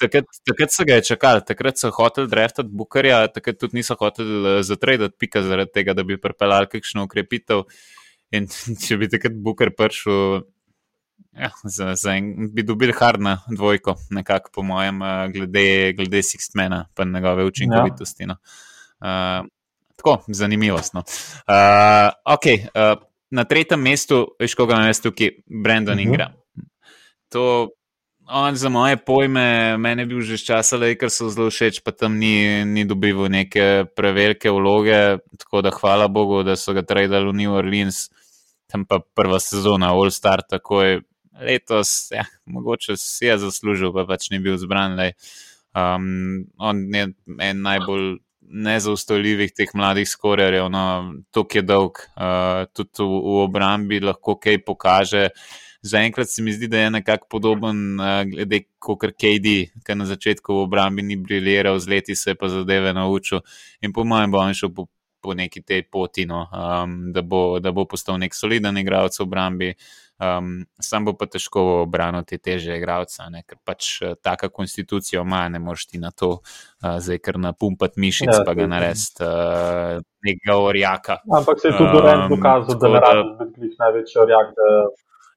takrat, takrat se ga je čakal, takrat so hoteli draftati Bukarja, takrat tudi niso hoteli zatredati pika zaradi tega, da bi pripeljali kakšno ukrepitev. In če bi takrat Bukar prišel Ja, za, za en, bi dobil hardna dvojko, nekako po mojem, eh, glede, glede Sixtmana in njegove učinkovitosti. Ja. No. Uh, tako, zanimivost. No. Uh, okay, uh, na tretjem mestu, veš, koga imam jaz tukaj, Brandon uh mhm. -huh. Ingram. To, on za moje pojme, meni je bil že časa, ker so zelo všeč, pa tam ni, ni dobival neke prevelike vloge. Tako da hvala Bogu, da so ga tradili v New Orleans. Tam pa prva sezona, All Star, tako je letos, ja, mogoče si je zaslužil, pa pač ni bil zbran. Um, on je en najbolj nezaustavljivih teh mladih skorerjev, no, tok je dolg, uh, tudi v, v obrambi lahko kaj pokaže. Zaenkrat se mi zdi, da je nekako podoben, uh, glede kot KD, ki na začetku v obrambi ni briljiral, z leti se je pa zadeve naučil in po mojem bo on šel po, po neki tej poti, no, um, da, bo, da bo postal nek soliden igralec v obrambi. Um, sam bo pa težko obraniti teže igralca, ker pač uh, taka konstitucija ima, ne moreš ti na to, uh, zdaj kar napumpati mišic, ja, pa ga narediti uh, nekega orjaka. Ampak se je tudi um, dokazal, da ne rabiš biti največji orjak. Da...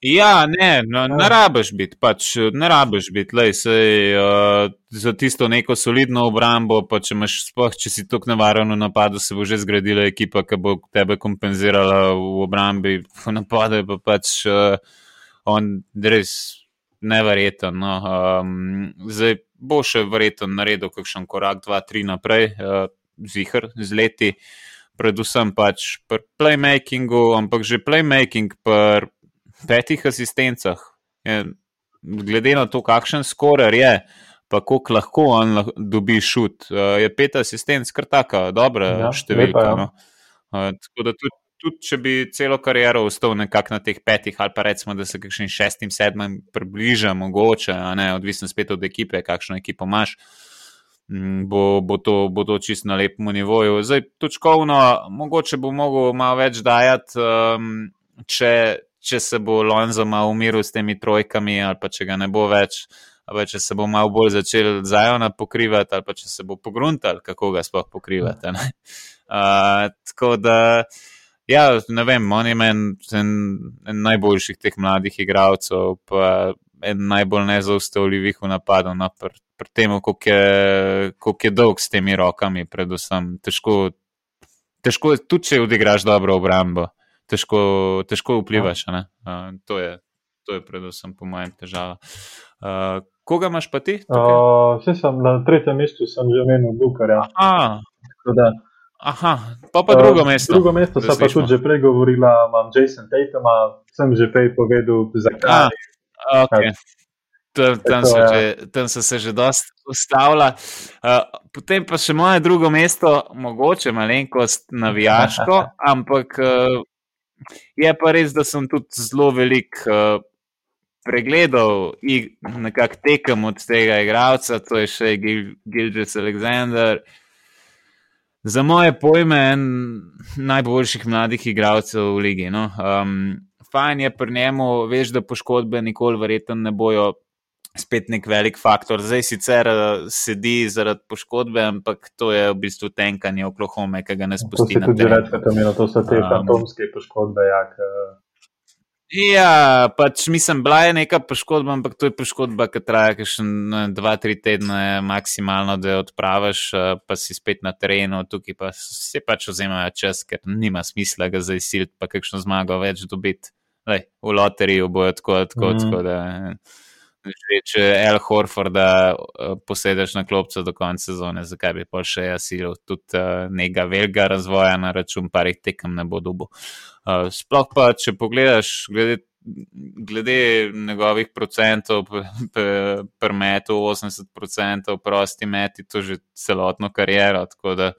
Ja, ne, no, ne rabiš biti, pač ne rabiš biti, lej, sej, uh, za tisto neko solidno obrambo, pa če, imaš, spoh, če si tako nevaren v napadu, se bo že zgradila ekipa, ki bo tebe kompenzirala v obrambi, v napadu je pa pač uh, on res neverjeten. No. Um, zdaj bo še verjeten naredil kakšen korak, dva, tri naprej, uh, zihar z leti, predvsem pač pri playmakingu, ampak že playmaking pri petih asistencah, je, glede na to, kakšen skoraj je, pa koliko lahko on dobi šut, uh, je pet asistenc, kar taka, dobra ja, številka. Lepa, ja. no. Uh, tako da tudi, tudi, če bi celo kariero ostal nekako na teh petih, ali pa recimo, da se kakšnim šestim, sedmim približa, mogoče, ne, odvisno spet od ekipe, kakšno ekipo imaš. Bo, bo, to, bo to čisto na lepem nivoju. Zdaj, točkovno, mogoče bo mogel malo več dajati, um, če, če se bo Lonzo malo umiril s temi trojkami, ali pa če ga ne bo več, ali če se bo malo bolj začel zajona pokrivati, ali pa če se bo pogruntal, kako ga sploh pokrivati. Uh, tako da, ja, ne vem, on je meni en, en najboljših teh mladih igralcev, pa en najbolj nezaustavljivih v napadu. No, pri pr tem, koliko je, koliko je dolg s temi rokami, predvsem težko. Težko je tudi, če odigraš dobro obrambo težko, težko vplivaš. Uh, to, je, to je predvsem po mojem težava. Uh, koga imaš pa ti? Uh, sem na tretjem mestu, sem že omenil Bukarja. Aha, pa pa drugo uh, mesto. Drugo mesto sem pa tudi že prej govorila, imam Jason Tatum, sem že prej povedal, zakaj. Ah, okay. Tam, tam, so že, tam so se že dosta ustavila. Uh, potem pa še moje drugo mesto, mogoče malenkost navijaško, ampak uh, Je pa res, da sem tudi zelo velik uh, pregledal in tekem od tega igralca, to je še Gilgis Alexander. Za moje pojme, en najboljših mladih igralcev v ligi. No? Um, fajn je pri njemu, veš, da poškodbe nikoli verjetno ne bojo spet nek velik faktor. Zdaj sicer uh, sedi zaradi poškodbe, ampak to je v bistvu tenkanje Oklahoma, ki ga ne spusti. To se tudi reče, da to so te um, fantomske poškodbe. Jak. Ja, pač mislim, bila je neka poškodba, ampak to je poškodba, ki traja še dva, tri tedne maksimalno, da jo odpraviš, pa si spet na terenu, tukaj pa se pač vzemajo čas, ker nima smisla ga zdaj siliti, pa kakšno zmago več dobiti. Lej, v loteriju bojo tako, tako, mm. tako da že če El Horford, da uh, posedeš na klopcu do konca sezone, zakaj bi pa še jaz silil tudi uh, nekega velikega razvoja na račun parih tekem ne bo dubo. Uh, sploh pa, če pogledaš, glede, glede njegovih procentov, premetu 80%, prosti meti, to že celotno kariero, tako da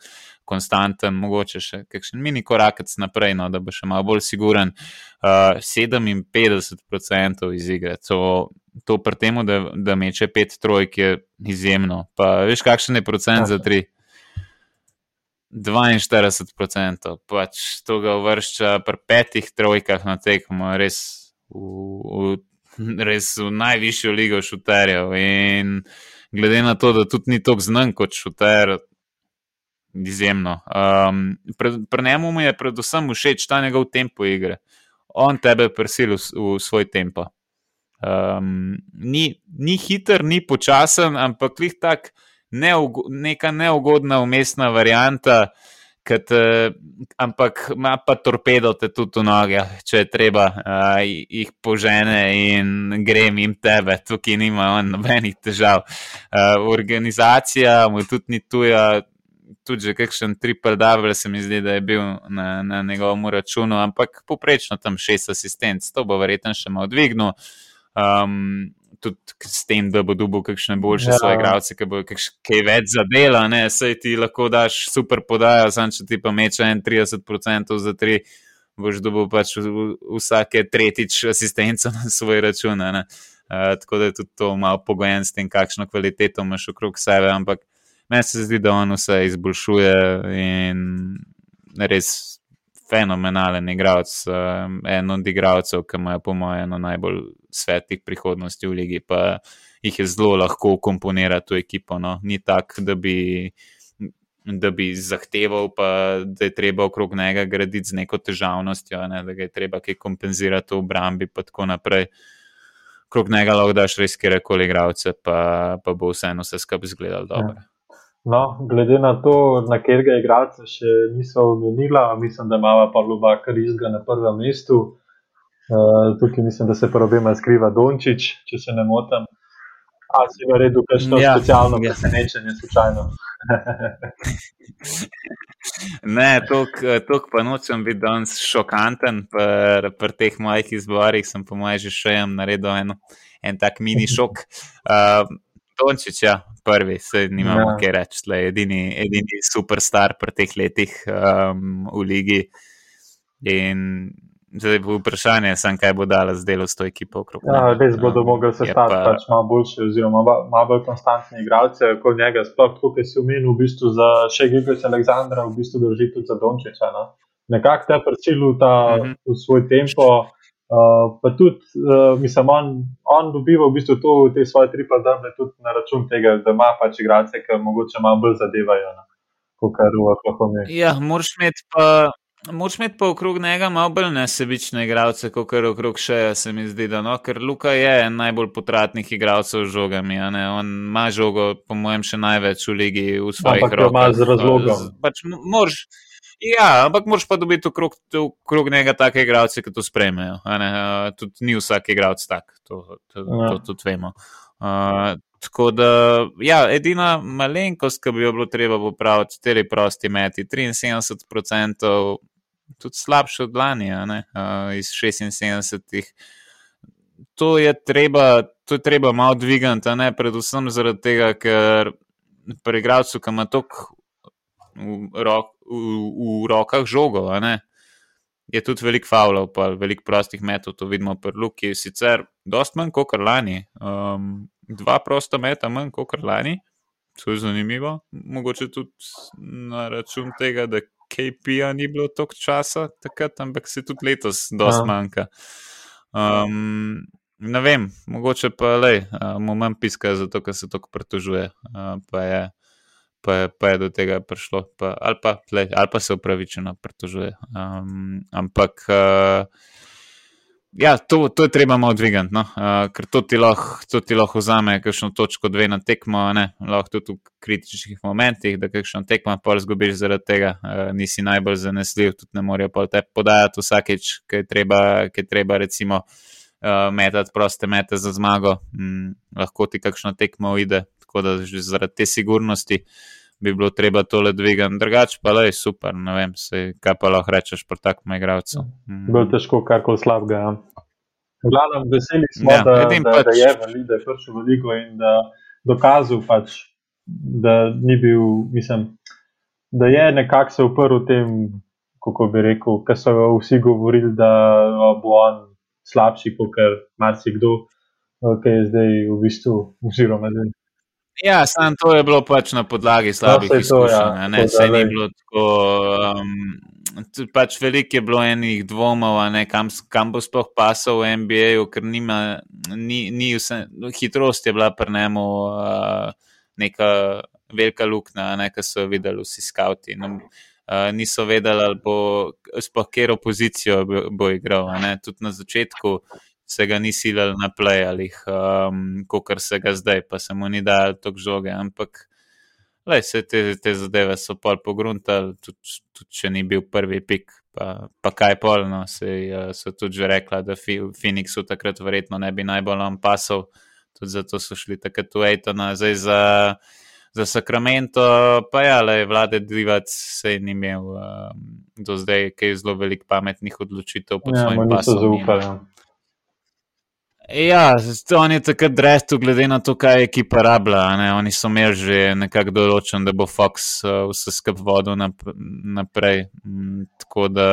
konstanten, mogoče še kakšen mini korakec naprej, no, da bo še malo bolj siguren. Uh, 57% iz igre, to to pri tem, da, da meče pet trojk, je izjemno. Pa veš, kakšen je procent za tri? 42 procent, pač to ga uvršča pri petih trojkah na tekmo, res v, v, res v najvišjo ligo šuterjev. In glede na to, da tudi ni tako znan kot šuter, izjemno. Um, pri, pri njemu je predvsem všeč ta njegov tempo igre. On tebe prisili v, v svoj tempo. Um, ni, ni hiter, ni počasen, ampak jih tak neugo, neka neugodna umestna varianta, uh, ampak ima pa torpedo te tudi v noge, če je treba, uh, jih požene in grem jim tebe, tukaj nima nobenih težav. Uh, organizacija mu tudi ni tuja. Tudi že kakšen triple double se mi zdi, da je bil na, na njegovem računu, ampak poprečno tam šest asistentov, to bo verjetno še malo dvignil. Uh, um, tudi s tem, da bo dobil kakšne boljše ja. svoje igralce, ki bo kaj več zadela, ne, sej ti lahko daš super podajo, sam če ti pa meče 31% za tri, boš dobil pač vsake tretjič asistenco na svoj račun. Uh, tako da je tudi to malo pogojen s tem, kakšno kvaliteto imaš okrog sebe, ampak meni se zdi, da on vse izboljšuje in res fenomenalen igralec, um, en od igralcev, ki ima, po mojem, eno najbolj svetlih prihodnosti v ligi, pa jih je zelo lahko komponirati v ekipo. No. Ni tako, da bi. Da bi zahteval, pa da je treba okrog njega graditi z neko težavnostjo, ne, da je treba kaj kompenzirati v obrambi, in tako naprej. Krog njega lahko daš res kjer koli igravce, pa, pa bo vseeno vse skupaj izgledalo dobro. Ja. No, glede na to, na katerega igralca še niso omenila, mislim, da ima pa Luba Karizga na prvem mestu. Uh, tukaj mislim, da se probima skriva Dončić, če se ne motim. A si v redu, kaj še ja, specialno, ja. presenečenje, slučajno. ne, to pa nočem biti danes šokanten. Pri pr teh mojih izborih sem po mojem že še enem naredil eno, en tak mini šok. Uh, Dončić, ja, prvi, se nimamo ja. kaj reči, le edini, edini superstar pri teh letih um, v ligi. In zdaj bo vprašanje, sem, kaj bo dala z delom s to ekipo. Ja, res bodo um, mogli se stati pač malo boljši, oziroma malo bolj konstantni igralci, kot njega. Sploh tukaj si umenil, v bistvu za še Gigovic Aleksandra, v bistvu drži tudi za Dončića. No? Nekako te prsilu ta mhm. -huh. v svoj tempo. Uh, pa tudi, uh, mislim, on, on dobiva v bistvu to, te svoje tri padrne, tudi na račun tega, da ima pač igralce, ki morda malo bolj zadevajo, no, kot kar v Oklahomi. Ja, moraš imeti pa. Moč imeti pa okrog njega malo bolj nesebične igralce, kot kar okrog še se mi zdi, da no, ker Luka je en najbolj potratnih igralcev z žogami. On ima žogo, po mojem, še največ v ligi v svojih rokah. Ampak ima z razlogom. Pač moraš, Ja, ampak moraš pa dobiti okrog, okrog njega take igralce, ki to sprejmejo. Uh, tudi ni vsak igralec tak, to, to, ja. to tudi vemo. Uh, tako da, ja, edina malenkost, ki bi jo bilo treba popraviti, te prosti meti, 73%, tudi slabše od lani, uh, iz 76. To je treba, to je treba malo dvigati, predvsem zaradi tega, ker pri igralcu, ki ima toliko rok, v, v rokah žogo. Je tudi veliko faulov, pa veliko prostih metod, to vidimo pri Luki. Sicer dost manj kot lani, um, dva prosta meta manj kot lani, to je zanimivo. Mogoče tudi na račun tega, da KP-ja ni bilo toliko časa takrat, ampak se tudi letos dost ja. manjka. Um, ne vem, mogoče pa le, mu manj piska, zato ker se tako pritožuje. Uh, pa je pa pa je do tega prišlo, pa, ali, pa, tle, ali pa se upravičeno pritožuje. Um, ampak uh, ja, to, to je treba malo dvigati, no? uh, ker to ti lahko lah vzame, kakšno točko dve na tekmo, ne? lahko tudi v kritičnih momentih, da kakšno tekmo pa izgubiš zaradi tega, uh, nisi najbolj zanesljiv, tudi ne morejo pa te podajati vsakeč, ki je treba, ki je treba recimo. Uh, metati proste mete za zmago, mm, lahko ti kakšno tekmo uide, tako da že zaradi te sigurnosti bi bilo treba tole dvigati. Drugače pa je super, ne vem, se, kaj pa lahko rečeš pri takem igralcu. Mm. Bilo težko karkoli slabega. Ja. Glavno, veseli smo, ja, da, da, pač... da je vali, da je prišel v ligo in da dokazal pač, da ni bil, mislim, da je nekako se uprl tem, kako bi rekel, ker so vsi govorili, da bo on slabši, kot marsikdo, ki je zdaj v bistvu, oziroma zdaj Ja, samo to je bilo pač na podlagi slabih no, izkušenj. Ja, ne, se ni bilo tako. Um, pač veliko je bilo enih dvomov, ne, kam, kam bo sploh pasal v NBA, ker nima, ni, ni vse, hitrost je bila pri njemu uh, neka velika luknja, nekaj so videli vsi skavti. No, uh, niso vedeli, ali bo sploh kjer opozicijo bo, bo igral. Ne, tudi na začetku se ga ni silil na plejalih, um, kot se ga zdaj, pa se mu ni dal tok žoge. Ampak lej, te, te zadeve so pol pogruntali, tudi, tudi če ni bil prvi pik. Pa, pa kaj polno, se uh, so tudi že rekla, da Phoenixu takrat verjetno ne bi najbolj on pasal, tudi zato so šli takrat v Aitona, zdaj za, za Sacramento, pa ja, le vlade Divac se ni imel um, do zdaj, kaj je zelo velik pametnih odločitev pod ja, svojim pasom. Ja, on je takrat drestu, glede na to, kaj je ekipa rabila. Oni so imeli že nekako določen, da bo Fox uh, vse skupaj vodil nap naprej. Mm, tako da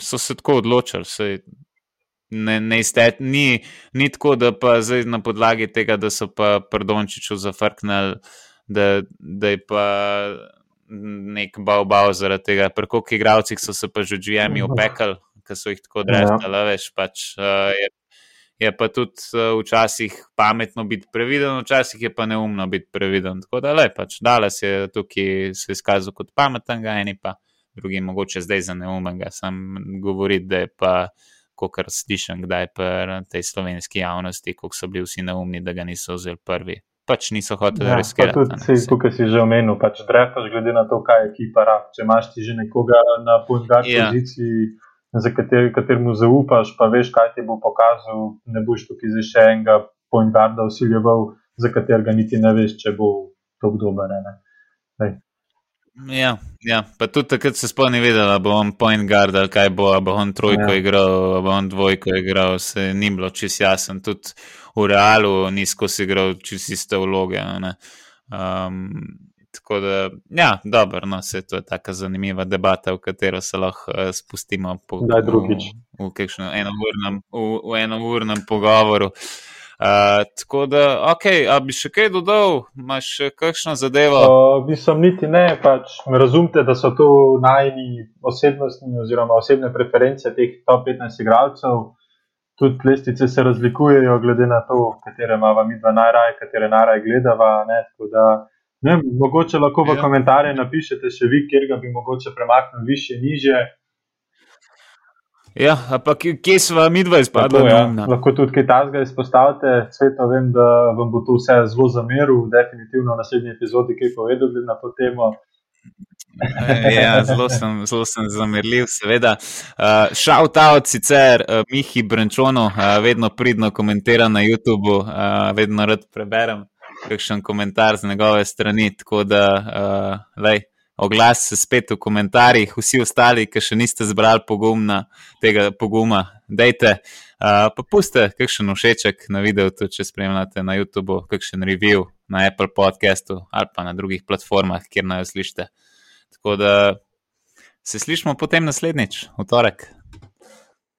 so se tako odločili. Sej, ne, ne iztet, ni, ni tako, da pa zdaj na podlagi tega, da so pa Prdončiču zafrknili, da, da je pa nek bal bal zaradi tega. Pri koliko igravcih so se pa že GM-i opekali, ker so jih tako drestali, ja. veš, pač uh, je je pa tudi uh, včasih pametno biti previden, včasih je pa neumno biti previden. Tako da le, pač Dales je tukaj se izkazal kot pameten, eni pa drugi mogoče zdaj za neumnega. Sam govoriti, da je pa, kar slišim, kdaj pa tej slovenski javnosti, koliko so bili vsi neumni, da ga niso vzeli prvi. Pač niso hoteli ja, riskirati. Tudi tukaj si že omenil, pač dreftaš glede na to, kaj ekipa rab. Če imaš ti že nekoga na podgati ja. poziciji za kater, kateremu zaupaš, pa veš, kaj ti bo pokazal, ne boš tukaj za še enega pointarda usiljeval, za katerega niti ne veš, če bo to dober. Ja, ja, pa tudi takrat se spomni videl, da bo on point guard ali kaj bo, bo on trojko ja. igral, bo on dvojko igral, se ni bilo čist jasen. Tudi v realu ni skozi igral čist iste vloge. Um, tako da, ja, dobro, no, se to je taka zanimiva debata, v katero se lahko uh, spustimo po, v, v, v, enournem, v, v enournem pogovoru. Uh, Uh, tako da, ok, a bi še kaj dodal, imaš še kakšno zadevo? Uh, mislim, niti ne, pač razumete, da so to najni osebnostni oziroma osebne preference teh top 15 igralcev. Tudi lestvice se razlikujejo, glede na to, katere imamo mi dva najraje, katere najraje gledava. Ne, da, ne, mogoče lahko v ja. komentarje napišete še vi, kjer ga bi mogoče premaknili više, niže. Ja, ampak kje smo mi dva izpadli? Ja. Lahko tudi kaj takega izpostavite. Sveto vem, da vam bo to vse zelo zameril, definitivno v naslednji epizodi, ki je povedal na to temo. ja, zelo sem, zelo sem zamerljiv, seveda. Uh, Shout out sicer uh, Mihi Brančonu, uh, vedno pridno komentira na YouTubu, uh, vedno rad preberem kakšen komentar z njegove strani. Tako da, uh, lej, oglas se spet v komentarjih, vsi ostali, ki še niste zbrali pogumna, tega poguma, dejte. Uh, pa puste kakšen všeček na videu, tudi če spremljate na YouTubu, kakšen review na Apple podcastu ali pa na drugih platformah, kjer naj jo slišite. Tako da se slišmo potem naslednjič, v torek.